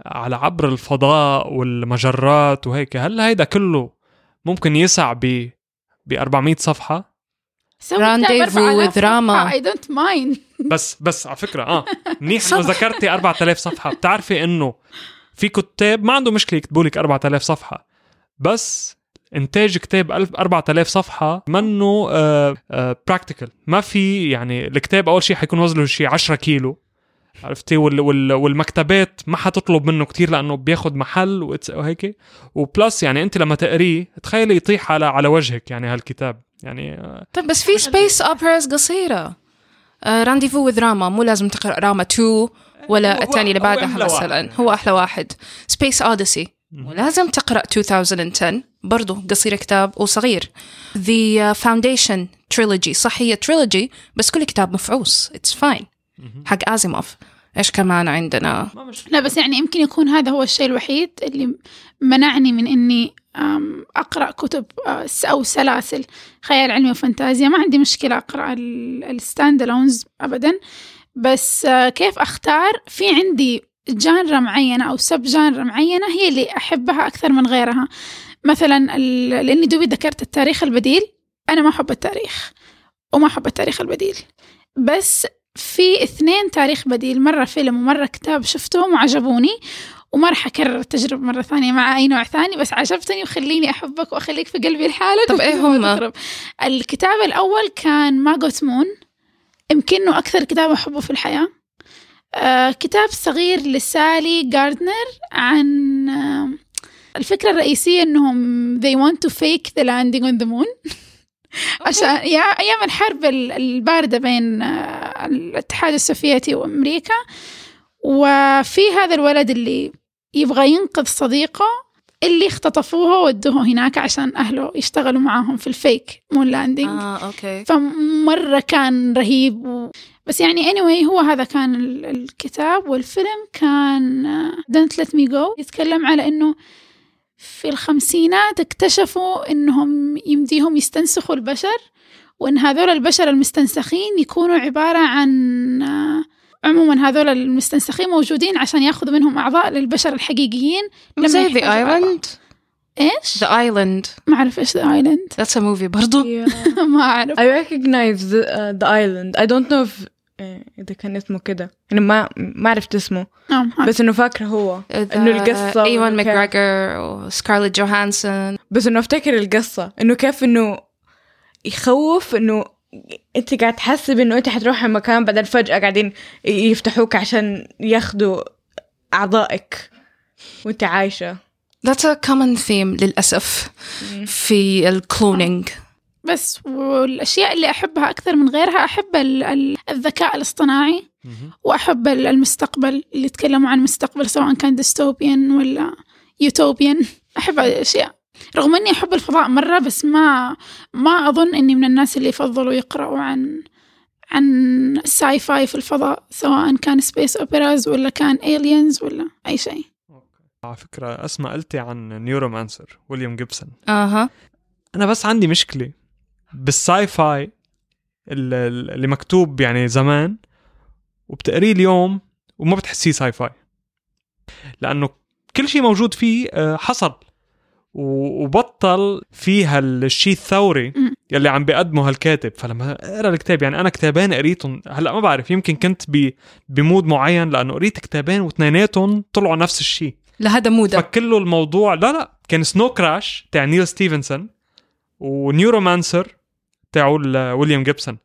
على عبر الفضاء والمجرات وهيك هل هيدا كله ممكن يسع ب ب 400 صفحه with Rama. I don't mind بس بس على فكرة آه. منيح إنه ذكرتي 4000 صفحة. بتعرفي إنه في كتاب ما عنده مشكلة يكتبوا لك 4000 صفحة بس إنتاج كتاب 1000 4000 صفحة منه practical ما في يعني الكتاب أول شيء حيكون وزنه شيء 10 كيلو عرفتي؟ وال وال والمكتبات ما حتطلب منه كتير لأنه بياخد محل وهيك و plus يعني أنت لما تقريه تخيلي يطيح على على وجهك يعني هالكتاب. يعني آه، طيب بس في space operas قصيرة. Rendezvous with Rama مو لازم تقرأ راما 2 ولا الثاني اللي بعدها مثلا. هو أحلى واحد. Space Odyssey مهم. ولازم تقرأ 2010 برضو قصير كتاب وصغير. The Foundation Trilogy. صح هي trilogy بس كل كتاب It's fine. مهم. حق أزيموف إيش كمان عندنا؟ لا بس يعني يمكن يكون هذا هو الشيء الوحيد اللي منعني من إني أم، أقرأ كتب أه، أو سلاسل. خيال علمي وفانتازيا. ما عندي مشكلة أقرأ ال stand alones أبدا. بس أه، كيف أختار؟ في عندي genre معينة أو sub genre معينة هي اللي أحبها أكثر من غيرها. مثلا لأني دوبي ذكرت التاريخ البديل. أنا ما أحب التاريخ وما أحب التاريخ البديل. بس في اثنين تاريخ بديل. مرة فيلم ومرة كتاب شفتهم وعجبوني. وما راح أكرر التجربة مرة ثانية مع أي نوع ثاني بس عجبتني وخليني أحبك وأخليك في قلبي الحالة طب إيه هم؟ الكتاب الأول كان ماجوت مون يمكنه أكثر كتاب أحبه في الحياة. آه كتاب صغير لسالي جاردنر عن آه الفكرة الرئيسية إنهم they want to fake the landing on the moon. عشان يا أيام الحرب ال- الباردة بين آه، الاتحاد السوفيتي وأمريكا. وفي هذا الولد اللي يبغى ينقذ صديقه اللي اختطفوه وودوه هناك عشان أهله يشتغلوا معاهم في ال fake moon landing آه أوكي. فمرة كان رهيب و... بس يعني anyway هو هذا كان ال- الكتاب والفيلم كان Don't Let Me Go. يتكلم على إنه في الخمسينات اكتشفوا إنهم يمديهم يستنسخوا البشر وإن هذول البشر المستنسخين يكونوا عبارة عن آه، عموما هذول المستنسخين موجودين عشان ياخذوا منهم أعضاء للبشر الحقيقيين. لما زي أعضاء. Island. إيش؟ The Island. ما أعرف إيش ذا آيلاند That's a movie برضو. ما أعرف. I recognize the, uh, the island. I don't know if آه، إذا كان اسمه كده. أنا ما ما عرفت اسمه. نعم بس إنه فاكرة هو. إنه القصة إيوان ماكجريجور وسكارليت جوهانسون بس إنه أفتكر القصة. إنه كيف إنه يخوف إنه أنت قاعد تحسب إنه أنت حتروحي مكان بعدين فجأة قاعدين يفتحوك عشان ياخدوا أعضائك وأنت عايشة. That's a common theme للأسف في ال cloning بس والأشياء اللي أحبها أكثر من غيرها أحب ال- ال- الذكاء الاصطناعي. وأحب ال- المستقبل اللي يتكلموا عن المستقبل سواء كان dystopian ولا utopian أحب هذه الأشياء رغم إني أحب الفضاء مرة بس ما ما أظن إني من الناس اللي يفضلوا يقرأوا عن عن sci-fi في الفضاء سواء كان space operas ولا كان aliens ولا أي شيء. على فكرة أسمع قلتي عن Neuromancer ويليام جيبسون أها. أنا بس عندي مشكلة. بال sci-fi ال- ال- اللي مكتوب يعني زمان وبتقريه اليوم وما بتحسيه sci-fi لأنه كل شيء موجود فيه آه، حصل. وبطل فيها الشيء الثوري. يلي عم بيقدمه هالكاتب. فلما اقرا الكتاب يعني أنا كتابين قريتهم. هلأ ما بعرف يمكن كنت ب- ب mood معين لأنه قريت كتابين واثنيناتهم طلعوا نفس الشيء. لهذا مود فكله الموضوع لا لا كان Snow Crash تاع نيل ستيفنسون و Neuromancer تاعو ال- ويليام جيبسون.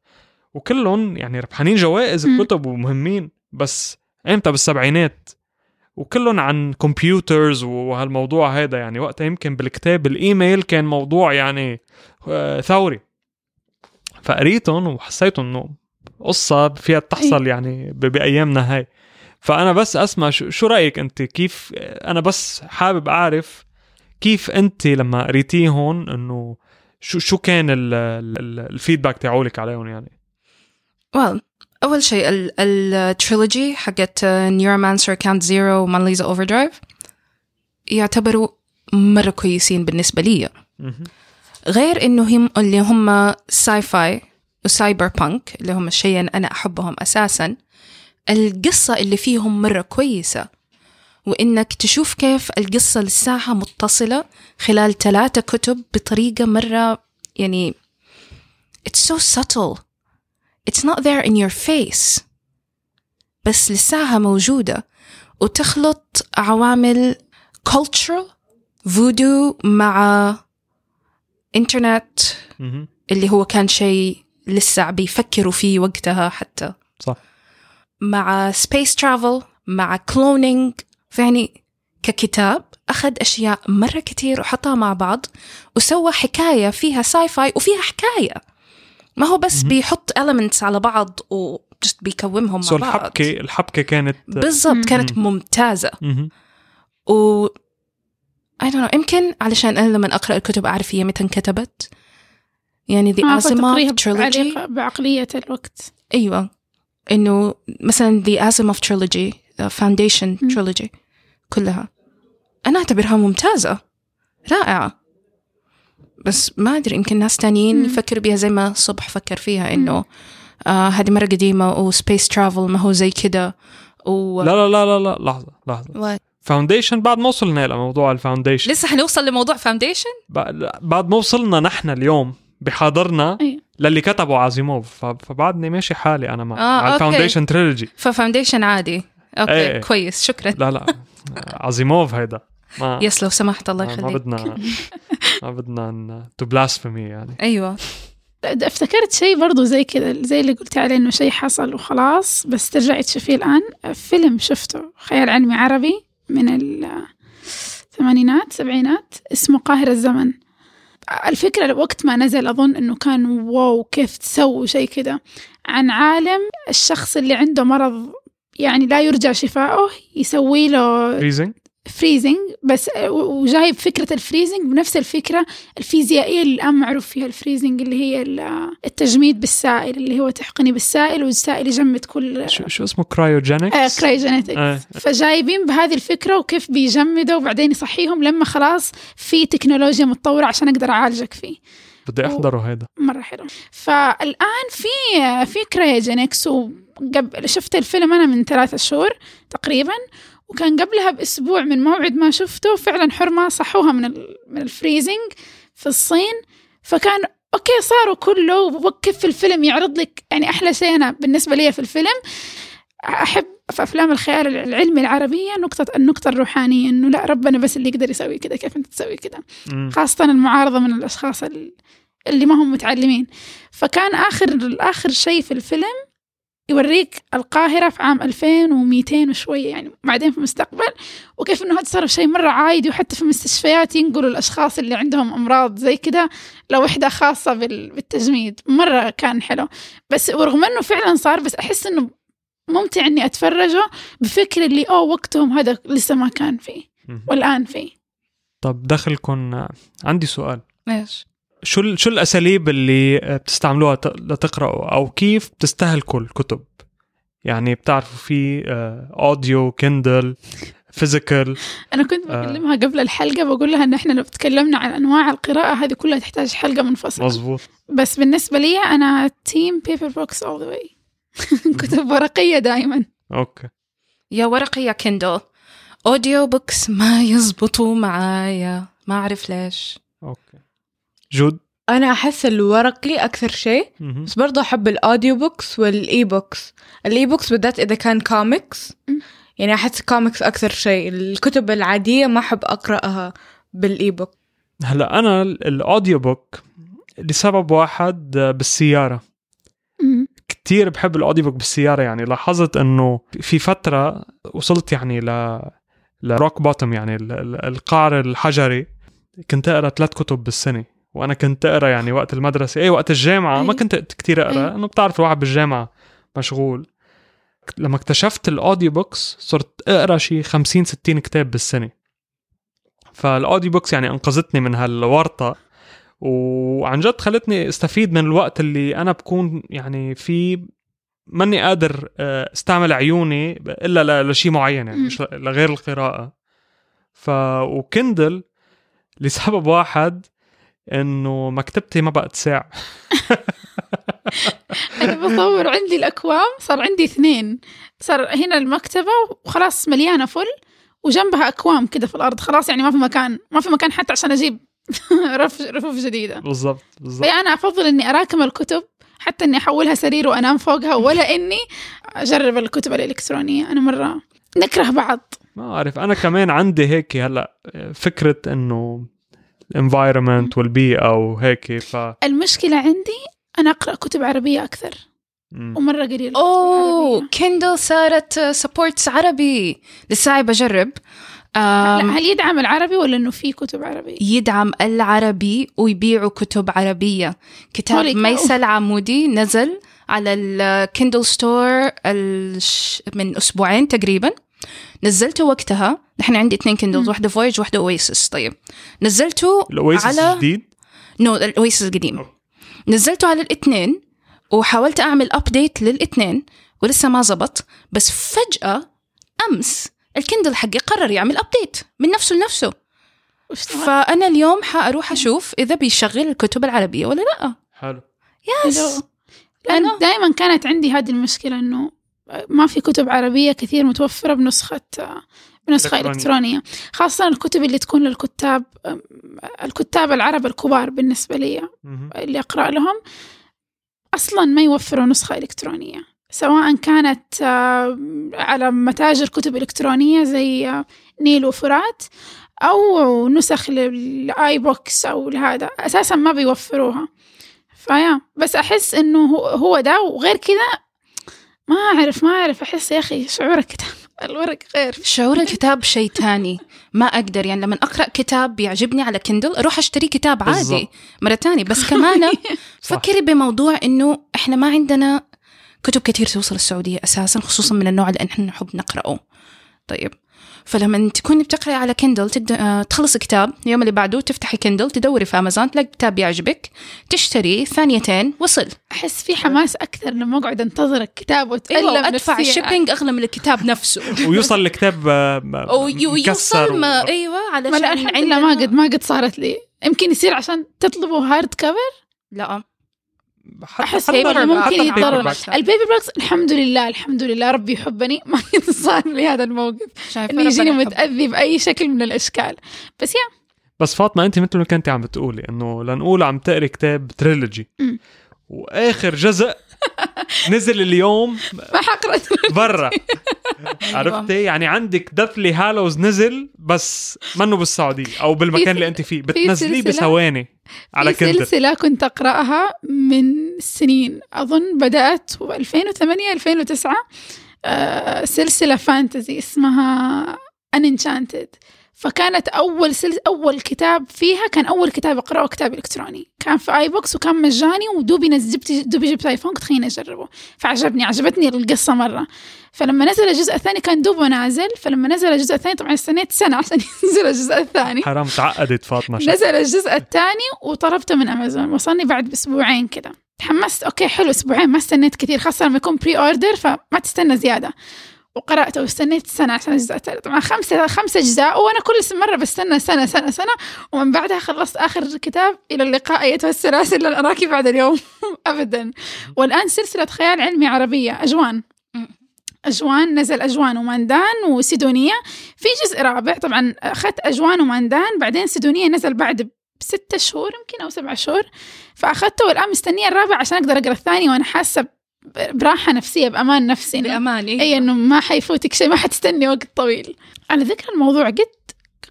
وكلهم يعني ربحانين جوائز مم. كتب ومهمين بس إمتى؟ بالسبعينات. وكلهم عن computers وهالموضوع هذا يعني. وقتها يمكن بالكتاب الإيميل كان موضوع يعني آه، ثوري. فقريتهم وحسيت إنه قصة فيها تحصل يعني ب- بأيامنا هاي. فأنا بس أسمع شو, رأيك أنت؟ كيف أنا بس حابب أعرف كيف أنت لما قريتيهم إنه شو شو كان ال- ال- ال- ال feedback تاعولك عليهم يعني؟ Well أول شيء ال- ال trilogy حقت Neuromancer Count Zero و Mona Lisa Overdrive يعتبروا مرة كويسين بالنسبة لي. غير إنه هم اللي هم sci-fi و cyberpunk اللي هم الشيئين أنا أحبهم أساسا القصة اللي فيهم مرة كويسة. وإنك تشوف كيف القصة لساها متصلة خلال ثلاثة كتب بطريقة مرة يعني it's so subtle. It's not there in your face. بس لساها موجودة. وتخلط عوامل cultural فودو مع انترنت. اللي هو كان شيء لسه بيفكروا فيه وقتها حتى. صح. مع space travel مع cloning فيعني ككتاب أخذ أشياء مرة كتير وحطها مع بعض وسوى حكاية فيها sci-fi وفيها حكاية. ما هو بس. بيحط elements على بعض و just بيكومهم so مع بعض. الحبكه الحبكة كانت بالضبط كانت ممتازة. و I don't know يمكن علشان أنا لما أقرأ الكتب أعرف هي متى انكتبت. يعني The آه، Asimov Trilogy. بعقلية الوقت. أيوة. إنه مثلا The Asimov Trilogy the Foundation مم. Trilogy كلها. أنا أعتبرها ممتازة. رائعة. بس ما أدري يمكن ناس تانيين. يفكروا بيها زي ما صبح فكر فيها إنه آه هذه مرة قديمة و space travel ما هو زي كده و لا لا لا لا لا لحظة لحظة. و... Foundation بعد ما وصلنا لموضوع ال Foundation لسه حنوصل لموضوع Foundation بعد بعد ما وصلنا نحن اليوم بحاضرنا أيوة. للي كتبه أزيموف. ف- فبعدني ماشي حالي أنا مع آه، على. ال Foundation trilogy ف Foundation عادي. أوكي إيه. كويس شكرا. لا لا. أزيموف هيدا. ما yes لو سمحت الله ما, ما يخليك. بدنا ما بدنا to blasphemy يعني. أيوه. افتكرت شيء برضو زي كذا زي اللي قلت عليه إنه شيء حصل وخلاص بس ترجعي تشوفيه الآن. فيلم شفته خيال علمي عربي من الثمانينات سبعينات اسمه قاهرة الزمن. الفكرة وقت ما نزل أظن إنه كان wow كيف تسووا شيء كده عن عالم الشخص اللي عنده مرض يعني لا يرجى شفاؤه يسوي له freezing freezing بس وجايب فكرة ال freezing بنفس الفكرة الفيزيائية اللي الآن معروف فيها ال freezing اللي هي ال- التجميد بالسائل اللي هو تحقني بالسائل والسائل يجمد كل شو, شو اسمه؟ cryogenics آه cryogenetics آه. فجايبين بهذه الفكرة وكيف بيجمدوا وبعدين يصحيهم لما خلاص في تكنولوجيا متطورة عشان أقدر أعالجك فيه. بدي أحضره هيدا. مرة حلو. فالآن في في cryogenics وقبل شفت الفيلم أنا من ثلاثة شهور تقريبا وكان قبلها بأسبوع من موعد ما شفته فعلا حرمة صحوها من من ال freezing في الصين. فكان okay صاروا كله وكيف في الفيلم يعرض لك يعني أحلى شيء أنا بالنسبة لي في الفيلم. أحب في أفلام الخيال العلمي العربية نقطه النقطة الروحانية إنه لا ربنا بس اللي يقدر يسوي كذا كيف أنت تسوي كذا؟ مم. خاصة المعارضة من الأشخاص ال- اللي ما هم متعلمين. فكان آخر آخر شيء في الفيلم يوريك القاهرة في عام 2200 وشوية يعني بعدين في المستقبل وكيف إنه هذا صار شيء مرة عادي وحتى في المستشفيات ينقلوا الأشخاص اللي عندهم أمراض زي كده لوحدة خاصة بال- بالتجميد. مرة كان حلو. بس ورغم إنه فعلا صار بس أحس إنه ممتع إني أتفرجه بفكر اللي أوه وقتهم هذا لسه ما كان فيه مم. والآن فيه. طب دخلكم عندي سؤال. إيش؟ شو ال- شو الأساليب اللي بتستعملوها ت- لتقراوا أو كيف بتستهلكوا الكتب؟ يعني بتعرفوا في آه، audio Kindle physical أنا كنت آه. بكلمها قبل الحلقة بقول لها إن إحنا لو تكلمنا عن أنواع القراءة هذه كلها تحتاج حلقة منفصلة. مزبوط بس بالنسبة لي أنا team paper books all the way كتب ورقية دائما okay. يا ورقي يا Kindle audio books ما يزبطوا معايا. ما أعرف ليش. okay. good. أنا أحس الورقي أكثر شيء. بس برضه أحب ال audiobooks وال e-books ال e-books بالذات إذا كان كوميكس. يعني أحس كوميكس أكثر شيء. الكتب العادية ما أحب أقرأها بال e-book هلا أنا ال- ال audiobook لسبب واحد آه، بالسيارة. كتير بحب ال audiobook بالسيارة. يعني لاحظت إنه في فترة وصلت يعني ل ل rock bottom يعني ال- ال- القعر الحجري. كنت أقرأ ثلاث كتب بالسنة. وأنا كنت أقرأ يعني وقت المدرسة اي وقت الجامعة ما أي. كنت كتير أقرأ أي. إنه بتعرف الواحد بالجامعة مشغول لما اكتشفت ال audiobooks صرت أقرأ شي 50 60 كتاب بالسنة فال audiobooks يعني أنقذتني من هالورطة وعن جد خلتني استفيد من الوقت اللي أنا بكون يعني في ماني قادر آه، استعمل عيوني إلا لشيء معين يعني. مش لغير القراءة ف و Kindle لسبب واحد إنه مكتبتي ما بقت سايعة. أنا بصور عندي الأكوام صار عندي اثنين. صار هنا المكتبة وخلاص مليانة فل وجنبها أكوام كده في الأرض. خلاص يعني ما في مكان ما في مكان حتى عشان أجيب رف رفوف جديدة. بالضبط بالضبط. فأنا أفضل إني أراكم الكتب حتى إني أحولها سرير وأنام فوقها ولا إني أجرب الكتب الإلكترونية. أنا مرة نكره بعض. ما أعرف أنا كمان عندي هيك هلأ فكرة إنه الانفايرمنت والبيئة وهيك ف المشكلة عندي أنا أقرأ كتب عربية أكثر مم. ومرة قليل أوه. Kindle صارت supports عربي لسه بجرب لا، آم، هل يدعم العربي ولا إنه في كتب عربية؟ يدعم العربي ويبيعوا كتب عربية كتاب. ميسة العمودي نزل على ال Kindle Store. من أسبوعين تقريبا نزلته وقتها نحن عندي اثنين Kindles واحدة Voyage واحدة Oasis طيب نزلته ال Oasis على الجديد no ال Oasis القديم. نزلته على الاثنين وحاولت أعمل update للاثنين ولسه ما زبط بس فجأة أمس ال Kindle حقي قرر يعمل update من نفسه لنفسه. فأنا اليوم حأروح أشوف إذا بيشغل الكتب العربية ولا لأ. حلو. yes. لأن دائما كانت عندي هذه المشكلة إنه ما في كتب عربية كثير متوفرة بنسخة بنسخة إلكترونية. خاصة الكتب اللي تكون للكتاب الكتاب العرب الكبار بالنسبة لي. اللي أقرأ لهم أصلا ما يوفروا نسخة إلكترونية سواء كانت آه، على متاجر كتب إلكترونية زي آه، نيل وفرات أو نسخ لل iBooks أو لهذا أساسا ما بيوفروها فيا بس أحس إنه هو ده وغير كذا ما أعرف ما أعرف أحس يا أخي شعور الكتاب الورق غير. شعور الكتاب شيء تاني ما أقدر يعني لما أقرأ كتاب بيعجبني على Kindle أروح أشتري كتاب عادي. مرة تانية بس كمان. فكري بموضوع إنه إحنا ما عندنا كتب كتير توصل السعودية أساسا خصوصا من النوع اللي إحنا نحب نقرأه. طيب. فلما تكوني بتقرأي على Kindle تقدر آه، تخلص كتاب اليوم اللي بعده تفتحي Kindle تدوري في أمازون تلاقي كتاب يعجبك تشتريه ثانيتين وصل. أحس في حماس أكثر لما أقعد أنتظر الكتاب وأتألم أيوة نفسياً. ال shipping أغلى من الكتاب نفسه. ويوصل الكتاب آه، م- ويوصل ما و- أيوه ما لا علشان الحمد لله ما قد ما قد صارت لي. يمكن يصير عشان تطلبوا hardcover لا. حتى paper ال- ممكن يتضرر. ال paperbacks الحمد لله الحمد لله ربي يحبني ما قد صار لي هذا الموقف إنه يجيني. متأذي بأي شكل من الأشكال بس يا بس فاطمة أنت مثل ما كنتي عم بتقولي إنه لنقول عم تقري كتاب trilogy. وآخر جزء نزل اليوم ما حقرأ برا. عرفتي؟ يعني عندك Deathly Hallows نزل بس منه بالسعودية أو بالمكان اللي أنت فيه. بتنزليه سلسلة- بثواني على في Kindle سلسلة كنت أقرأها من سنين. أظن بدأت 2008 2009 آه سلسلة fantasy اسمها Enchanted فكانت أول سلس أول كتاب فيها كان أول كتاب اقراه كتاب إلكتروني. كان في iBooks وكان مجاني ودوبي نز- جبت دوبي جبت iPhone قلت خليني أجربه. فعجبني عجبتني القصة مرة. فلما نزل الجزء الثاني كان دوبه نازل. فلما نزل الجزء الثاني طبعا استنيت سنة عشان ينزل الجزء الثاني. حرام تعقدت فاطمة شكلها. نزل الجزء الثاني وطلبته من أمازون. وصلني بعد بأسبوعين كده. تحمست. okay حلو أسبوعين. ما استنيت كثير خاصة لما يكون pre-order فما تستنى زيادة. وقراته واستنيت سنة عشان الجزء الثالث طبعا خمسه خمسة أجزاء وأنا كل مرة بستنى سنه سنه سنة ومن بعدها خلصت آخر كتاب إلى اللقاء أيتها السلاسل لن اراك بعد اليوم. ابدا. والآن سلسلة خيال علمي عربية أجوان. أجوان نزل أجوان وماندان وسيدونية. في جزء رابع طبعا أخذت أجوان وماندان بعدين سيدونية نزل بعد بستة شهور يمكن أو سبعة شهور. فأخذته والآن مستنية الرابع عشان أقدر أقرأ الثاني وأنا حاسة براحة نفسية بأمان نفسي بأمان أي إنه ما حيفوتك شيء ما حتستني وقت طويل. على ذكر الموضوع قد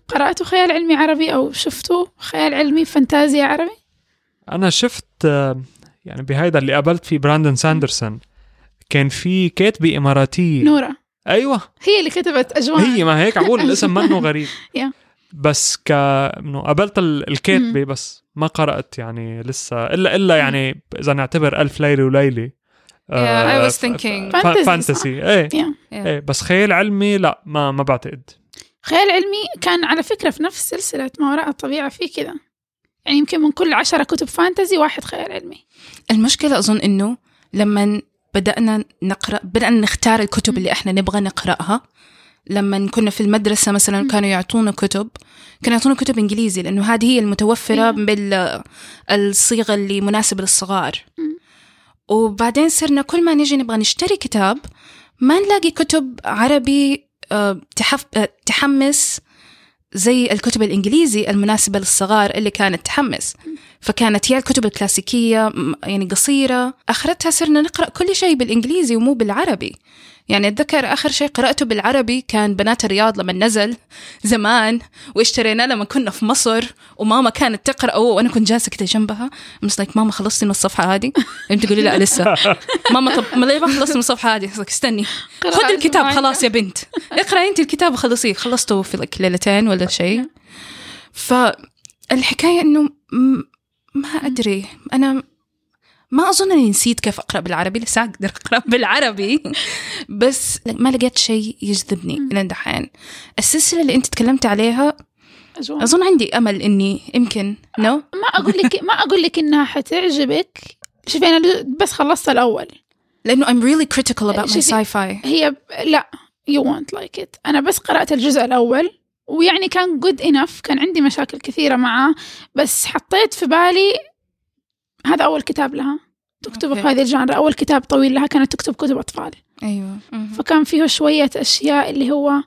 قرأتوا خيال علمي عربي أو شفتوا خيال علمي فانتازيا عربي؟ أنا شفت آه، يعني بهيدا اللي قابلت فيه براندون ساندرسون. كان في كاتبه اماراتيه نورة أيوه. هي اللي كتبت أجوان. هي ما هيك عقول الاسم منه غريب. بس ك إنه قابلت ال- الكاتبة بس ما قرأت يعني لسه إلا إلا يعني إذا نعتبر ألف ليلة وليلة. Yeah, I was ف- thinking. fantasy إيه. إيه بس خيال علمي لا ما ما بعتقد خيال علمي كان على فكرة في نفس سلسلة ما وراء الطبيعة في كذا يعني يمكن من كل عشرة كتب فانتزي واحد خيال علمي المشكلة أظن إنه لما بدأنا نقرأ بدأنا نختار الكتب اللي إحنا نبغى نقرأها لما كنا في المدرسة مثلا كانوا يعطونا كتب كانوا يعطونا كتب إنجليزي لأنه هذه هي المتوفرة. بالصيغة اللي مناسبة للصغار. وبعدين صرنا كل ما نجي نبغى نشتري كتاب ما نلاقي كتب عربي آه، تحف... آه، تحمس زي الكتب الإنجليزي المناسبة للصغار اللي كانت تحمس. فكانت يا الكتب الكلاسيكية يعني قصيرة. آخرتها صرنا نقرأ كل شيء بالإنجليزي ومو بالعربي. يعني أتذكر آخر شيء قرأته بالعربي كان بنات الرياض لما نزل زمان واشتريناه لما كنا في مصر وماما كانت تقرأه وأنا كنت جالسة كده جنبها. مس لايك ماما خلصتي من الصفحة هذه؟ قمت تقولي لا لسه. ماما طب ما ليه ما خلصت من الصفحة هذه؟ استني خذ الكتاب. خلاص يا بنت. اقرأ أنت الكتاب وخلصيه. خلصته في لك ليلتين ولا شيء. فالحكاية إنه ما أدري. أنا ما أظن إني نسيت كيف أقرأ بالعربي لسه أقدر أقرأ بالعربي. بس ما لقيت شيء يجذبني إلى دحين السلسلة اللي أنت تكلمت عليها أجواء. أظن عندي أمل إني يمكن نو ما أقول لك ما أقول لك إنها حتعجبك. شوفي أنا بس خلصت الأول. لأنه I'm really critical about my sci-fi. هي. لا you won't like it. أنا بس قرأت الجزء الأول ويعني كان good enough. كان عندي مشاكل كثيرة معاه بس حطيت في بالي هذا أول كتاب لها. تكتب في. هذه الجانرا. أول كتاب طويل لها كانت تكتب كتب أطفال. أيوه. فكان فيه شوية أشياء اللي هو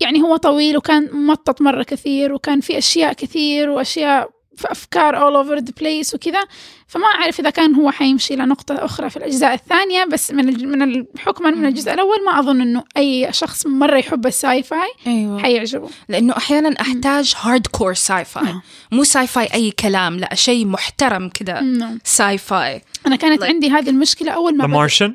يعني هو طويل وكان ممطط مرة كثير وكان في أشياء كثير وأشياء في أفكار all over the place وكذا. فما أعرف إذا كان هو حيمشي لنقطة أخرى في الأجزاء الثانية بس من من حكما من الجزء الأول ما أظن إنه أي شخص مرة يحب ال sci-fi أيوه. حيعجبه. لأنه أحيانا أحتاج hardcore sci-fi. مو sci-fi أي كلام لا شيء محترم كذا sci-fi أنا كانت Like- عندي هذه المشكلة أول ما فاي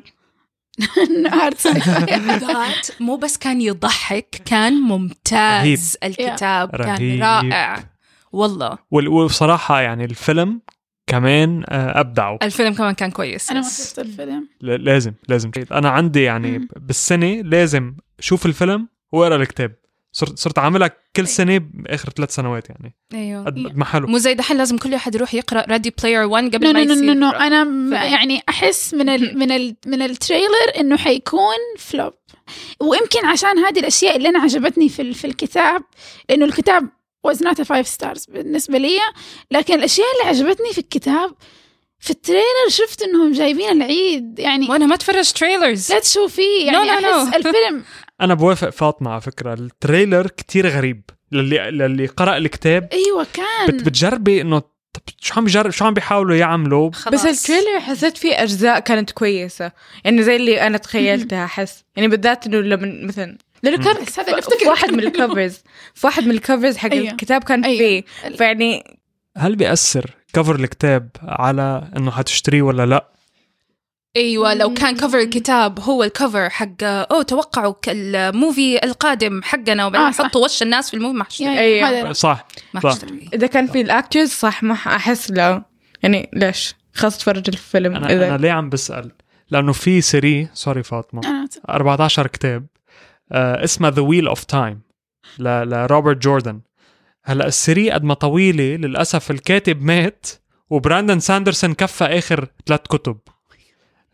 that مو بس كان يضحك كان ممتاز. الكتاب كان رهيب. رائع. والله. وبصراحة يعني الفيلم كمان آه، أبدعوا. الفيلم كمان كان كويس. أنا ما شفت الفيلم. ل- لازم لازم. أنا عندي يعني مم. بالسنة لازم شوف الفيلم وأقرأ الكتاب. صرت صرت عاملها كل سنة بآخر ثلاث سنوات يعني. أيوه. قد ما حلو مو زي دحين لازم كل واحد يروح يقرأ Ready Player 1 قبل no ما no يصير. no no يقرأ. أنا م-. يعني أحس من ال من ال من ال trailer إنه حيكون flop ويمكن عشان هذه الأشياء اللي أنا عجبتني في ال- في الكتاب لأنه الكتاب was not a five stars بالنسبة لي. لكن الأشياء اللي عجبتني في الكتاب في ال trailer شفت إنهم جايبين العيد يعني وأنا ما اتفرج trailers لا تشوفيه يعني No, no, no. احس الفيلم أنا بوافق فاطمة على فكرة. ال trailer كتير غريب. للي للي قرأ الكتاب أيوه كان. بت بتجربي إنه طب شو عم بيجرب شو عم بيحاولوا يعملوا؟ بس ال trailer حسيت فيه أجزاء كانت كويسة. يعني زي اللي أنا تخيلتها احس يعني بالذات إنه لما مثلا لأنه كان هذا اللي افتكر واحد من ال covers في واحد من ال covers حق أيوة. الكتاب كان أيوة. فيه فيعني هل بيأثر cover الكتاب على إنه حتشتريه ولا لأ أيوه لو كان cover الكتاب هو ال cover حق أوه توقعوا ال movie القادم حقنا وبعدين آه،. حطوا وش الناس في ال movie ما حشتري أيوة. صح ما. حشتري إذا كان في ال actors صح ما أحس لا يعني ليش خلاص اتفرج الفيلم أنا إذا أنا ليه عم بسأل لأنه في series sorry فاطمة أنا 14 كتاب اسمها The Wheel of Time لروبرت جوردن هلا ال series قد ما طويلة للأسف الكاتب مات وبراندن ساندرسون كفى آخر ثلاث كتب.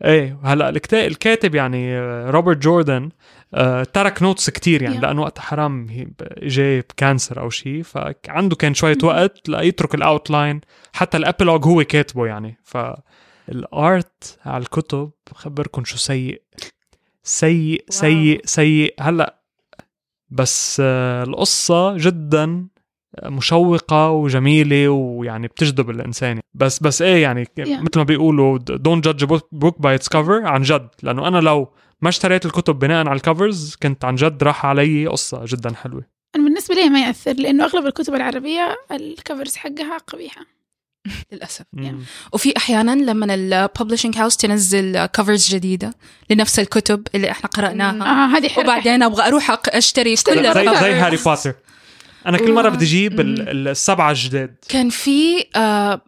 إيه هلا الكاتب يعني آه، روبرت جوردن آه ترك notes كتير يعني Yeah. لأنه وقت حرام اجى ب cancer أو شيء فعنده كان شوية وقت ليترك ال outline حتى ال epilogue هو كاتبه يعني. فال art على الكتب بخبركم شو سيء. سيء سيء سيء. هلأ بس آه، القصة جدا مشوقة وجميلة ويعني بتجذب الإنسان. بس بس إيه يعني Yeah. مثل ما بيقولوا don't judge a book by its cover عن جد. لأنه أنا لو ما اشتريت الكتب بناء على الكفرز كنت عن جد راح علي قصة جدا حلوة. أنا بالنسبة لي ما يأثر لأنه أغلب الكتب العربية الكفرز حقها قبيحة. للأسف مم. وفي أحيانا لما ال publishing house تنزل covers جديدة لنفس الكتب اللي إحنا قرأناها. آه هذه حلوة وبعدين أبغى أروح أشتري كل زي زي. هاري بوتر. أنا كل مرة بدي أجيب مم. ال- ال- السبعة الجداد. كان في آه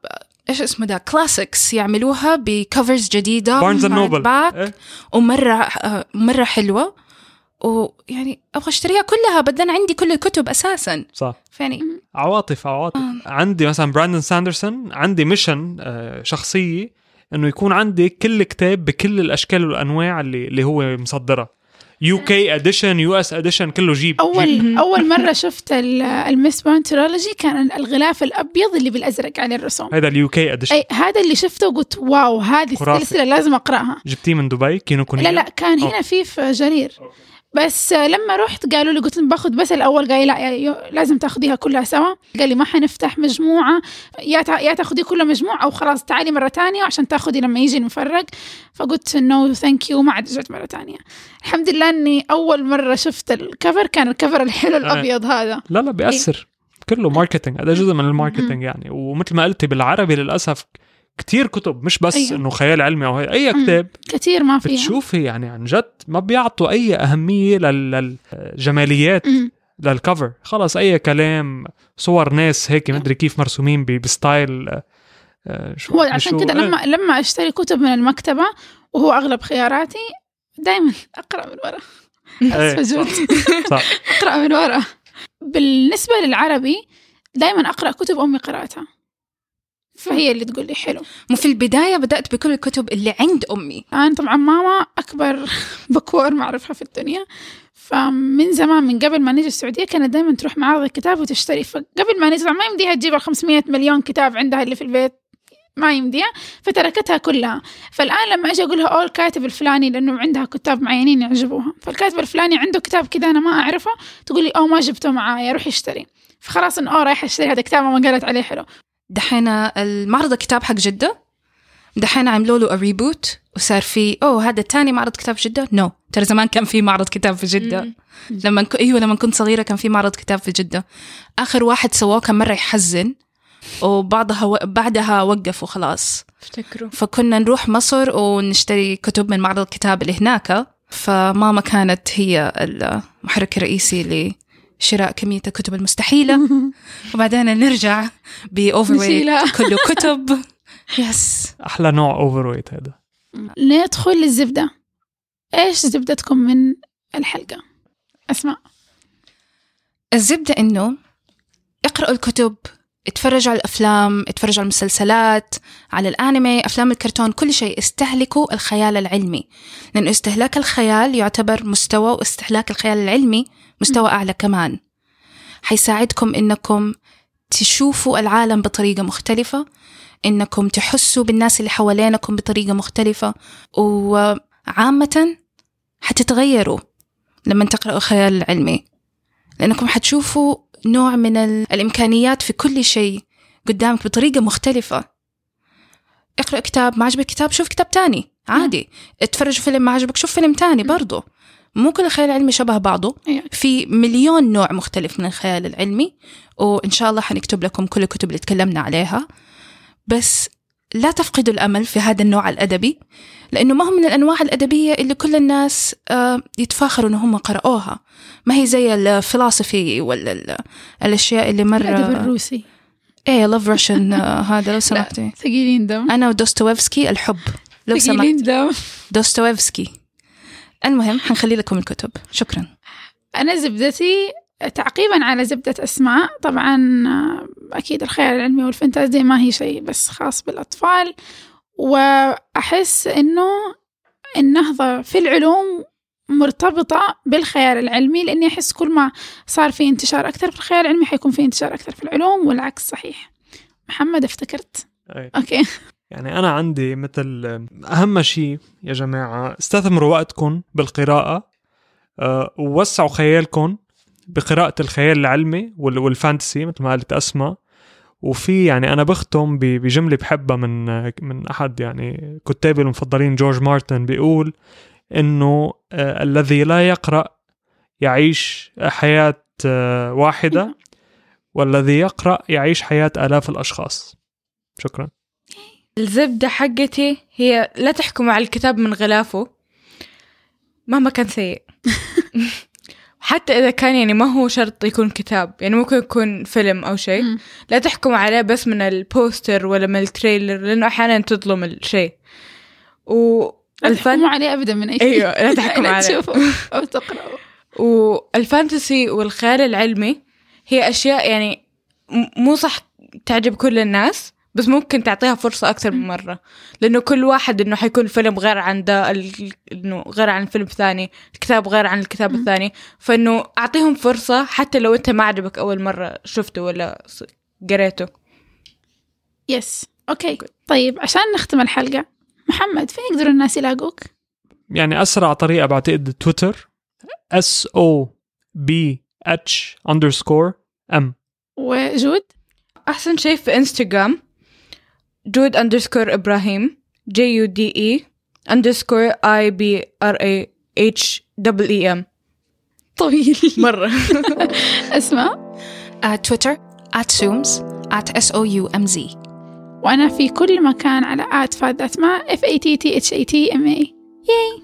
إيش اسمه ده؟ classics يعملوها ب covers جديدة بارنز نوبل ومرة آه مرة حلوة. ويعني أبغى أشتريها كلها بدل عندي كل الكتب أساسا. صح. فيعني عواطف عواطف. عندي مثلا براندن ساندرسون عندي mission آه، شخصية إنه يكون عندي كل كتاب بكل الأشكال والأنواع اللي اللي هو مصدرها. UK edition US edition كله جيب. جيب. أول أول مرة شفت ال- ال Mistborn trilogy كان الغلاف الأبيض اللي بالأزرق عليه الرسوم. هذا ال UK edition أي هذا اللي شفته وقلت واو هذه خرافي. السلسلة لازم أقرأها. جبتيه من دبي كينوكونيا لا لا كان هنا أوه. في في جرير. بس لما رحت قالوا لي قلت لهم باخذ بس الأول. قال لي لا لازم تاخذيها كلها سوا. قال لي ما حنفتح مجموعة. يا يا تاخذي كلها مجموعة أو خلاص تعالي مرة تانية عشان تاخذي لما يجي المفرق. فقلت no thank you ما عاد رجعت مرة تانية. الحمد لله إني أول مرة شفت ال cover. كان ال cover الحلو الأبيض هذا. لا لا بيأثر. كله marketing هذا جزء من ال marketing يعني. ومثل ما قلتي بالعربي للأسف كتير كتب مش بس أيوة. إنه خيال علمي أو هي أي. كتاب كثير ما فيها بتشوفي يعني عن جد ما بيعطوا أي أهمية لل- للجماليات مم. للكفر خلص أي كلام صور ناس هيك مدري كيف مرسومين بستايل آه، شو هو عشان كذا إيه. لما لما أشتري كتب من المكتبة وهو أغلب خياراتي دائما أقرأ من ورا إيه، أقرأ من ورا بالنسبة للعربي دائما أقرأ كتب أمي قرأتها فهي اللي تقول لي حلو. مو في البداية بدأت بكل الكتب اللي عند أمي. أنا طبعا ماما أكبر بكور معرفها في الدنيا. فمن زمان من قبل ما نيجي السعودية كانت دائما تروح معارض الكتاب وتشتري. فقبل ما طبعاً ما يمديها تجيب ال 500 مليون كتاب عندها اللي في البيت. ما يمديها. فتركتها كلها. فالآن لما أجي أقولها أول الكاتب الفلاني لأنه عندها كتاب معينين يعجبوها. فالكاتب الفلاني عنده كتاب كذا أنا ما أعرفه. تقول لي أو ما جبته معايا روح اشتري. فخلاص إنه أوه رايحة أشتري هذا كتاب ما قالت عليه حلو. دحين المعرض الكتاب حق جدة دحين عملوا له reboot وصار في أوه هذا تاني معرض كتاب في جدة؟ no no. ترى زمان كان في معرض كتاب في جدة. لما ك... أيوه لما كنت صغيرة كان في معرض كتاب في جدة. آخر واحد سواه كان مرة يحزن وبعضها و... بعدها وقفوا خلاص. افتكروا. فكنا نروح مصر ونشتري كتب من معرض الكتاب اللي هناك. فماما كانت هي المحرك الرئيسي لشراء كمية الكتب المستحيلة. وبعدين نرجع ب over نشيلها. كله كتب. yes أحلى نوع overweight هذا. ندخل للزبدة. إيش زبدتكم من الحلقة؟ أسماء. الزبدة إنه اقرأوا الكتب اتفرجوا على الأفلام اتفرجوا على المسلسلات على الأنمي أفلام الكرتون كل شيء. استهلكوا الخيال العلمي. لأنه استهلاك الخيال يعتبر مستوى واستهلاك الخيال العلمي مستوى أعلى كمان. حيساعدكم إنكم تشوفوا العالم بطريقة مختلفة إنكم تحسوا بالناس اللي حوالينكم بطريقة مختلفة وعامة حتتغيروا لما تقرأوا الخيال العلمي. لأنكم حتشوفوا نوع من ال- الإمكانيات في كل شيء قدامك بطريقة مختلفة. اقرأ كتاب ما عجبك كتاب شوف كتاب تاني عادي. اتفرج فيلم ما عجبك شوف فيلم تاني برضو. مو كل الخيال العلمي شبه بعضه. أيوة. في مليون نوع مختلف من الخيال العلمي وإن شاء الله حنكتب لكم كل الكتب اللي تكلمنا عليها. بس لا تفقدوا الأمل في هذا النوع الأدبي لأنه ما هو من الأنواع الأدبية اللي كل الناس آه، يتفاخروا إن هم قرأوها ما هي زي الفلسفي ولا ال- الأشياء اللي الأدب مرة الروسي. I love Russian هذا لو سمحتي. ثقيلين دم. أنا ودوستويفسكي الحب. لو سمحت ثقيلين دم. دوستويفسكي. المهم حنخلي لكم الكتب. شكرا. أنا زبدتي تعقيبا على زبدة أسماء. طبعا أكيد الخيال العلمي والفانتازيا ما هي شيء بس خاص بالأطفال. وأحس إنه النهضة في العلوم مرتبطة بالخيال العلمي لأني أحس كل ما صار في انتشار أكثر في الخيال العلمي حيكون في انتشار أكثر في العلوم والعكس صحيح. محمد افتكرت؟ أي. أوكي. يعني أنا عندي مثل أهم شيء يا جماعة استثمروا وقتكم بالقراءة أه، ووسعوا خيالكم بقراءة الخيال العلمي وال- والفانتسي مثل ما قالت أسماء. وفي يعني أنا بختم بجملة بحبها من من أحد يعني كتابي المفضلين جورج مارتن بيقول إنه آه، الذي لا يقرأ يعيش حياة آه، واحدة والذي يقرأ يعيش حياة آلاف الأشخاص. شكرا. الزبدة حقتي هي لا تحكموا على الكتاب من غلافه. مهما كان سيء. حتى إذا كان يعني ما هو شرط يكون كتاب. يعني ممكن يكون فيلم أو شيء. لا تحكموا عليه بس من ال poster ولا من ال trailer لأنه أحيانا تظلم الشيء. لا والفن تحكموا عليه أبدا من أي شيء أيوه لا تحكموا لا عليه. تشوفوا أو تقرأوا وال fantasy والخيال العلمي هي أشياء يعني مو صح تعجب كل الناس. بس ممكن تعطيها فرصة أكثر من مرة. لأنه كل واحد إنه حيكون فيلم غير عن ده ال- إنه غير عن الفيلم الثاني الكتاب غير عن الكتاب الثاني. فإنه أعطيهم فرصة حتى لو أنت ما عجبك أول مرة شفته ولا قريته. yes okay طيب عشان نختم الحلقة محمد فين يقدروا الناس يلاقوك؟ يعني أسرع طريقة بعتقد تويتر S O B H underscore M وجود؟ أحسن شيء في إنستغرام جود أندرسكور إبراهيم جي يو دي إي أندرسكور آي بي آر اي اتش دبل اي ام طويل. مرة. اسماء تويتر at zooms at s o u m z. وأنا في كل مكان على آت فاد أسماء F A T T H A T M A. ياي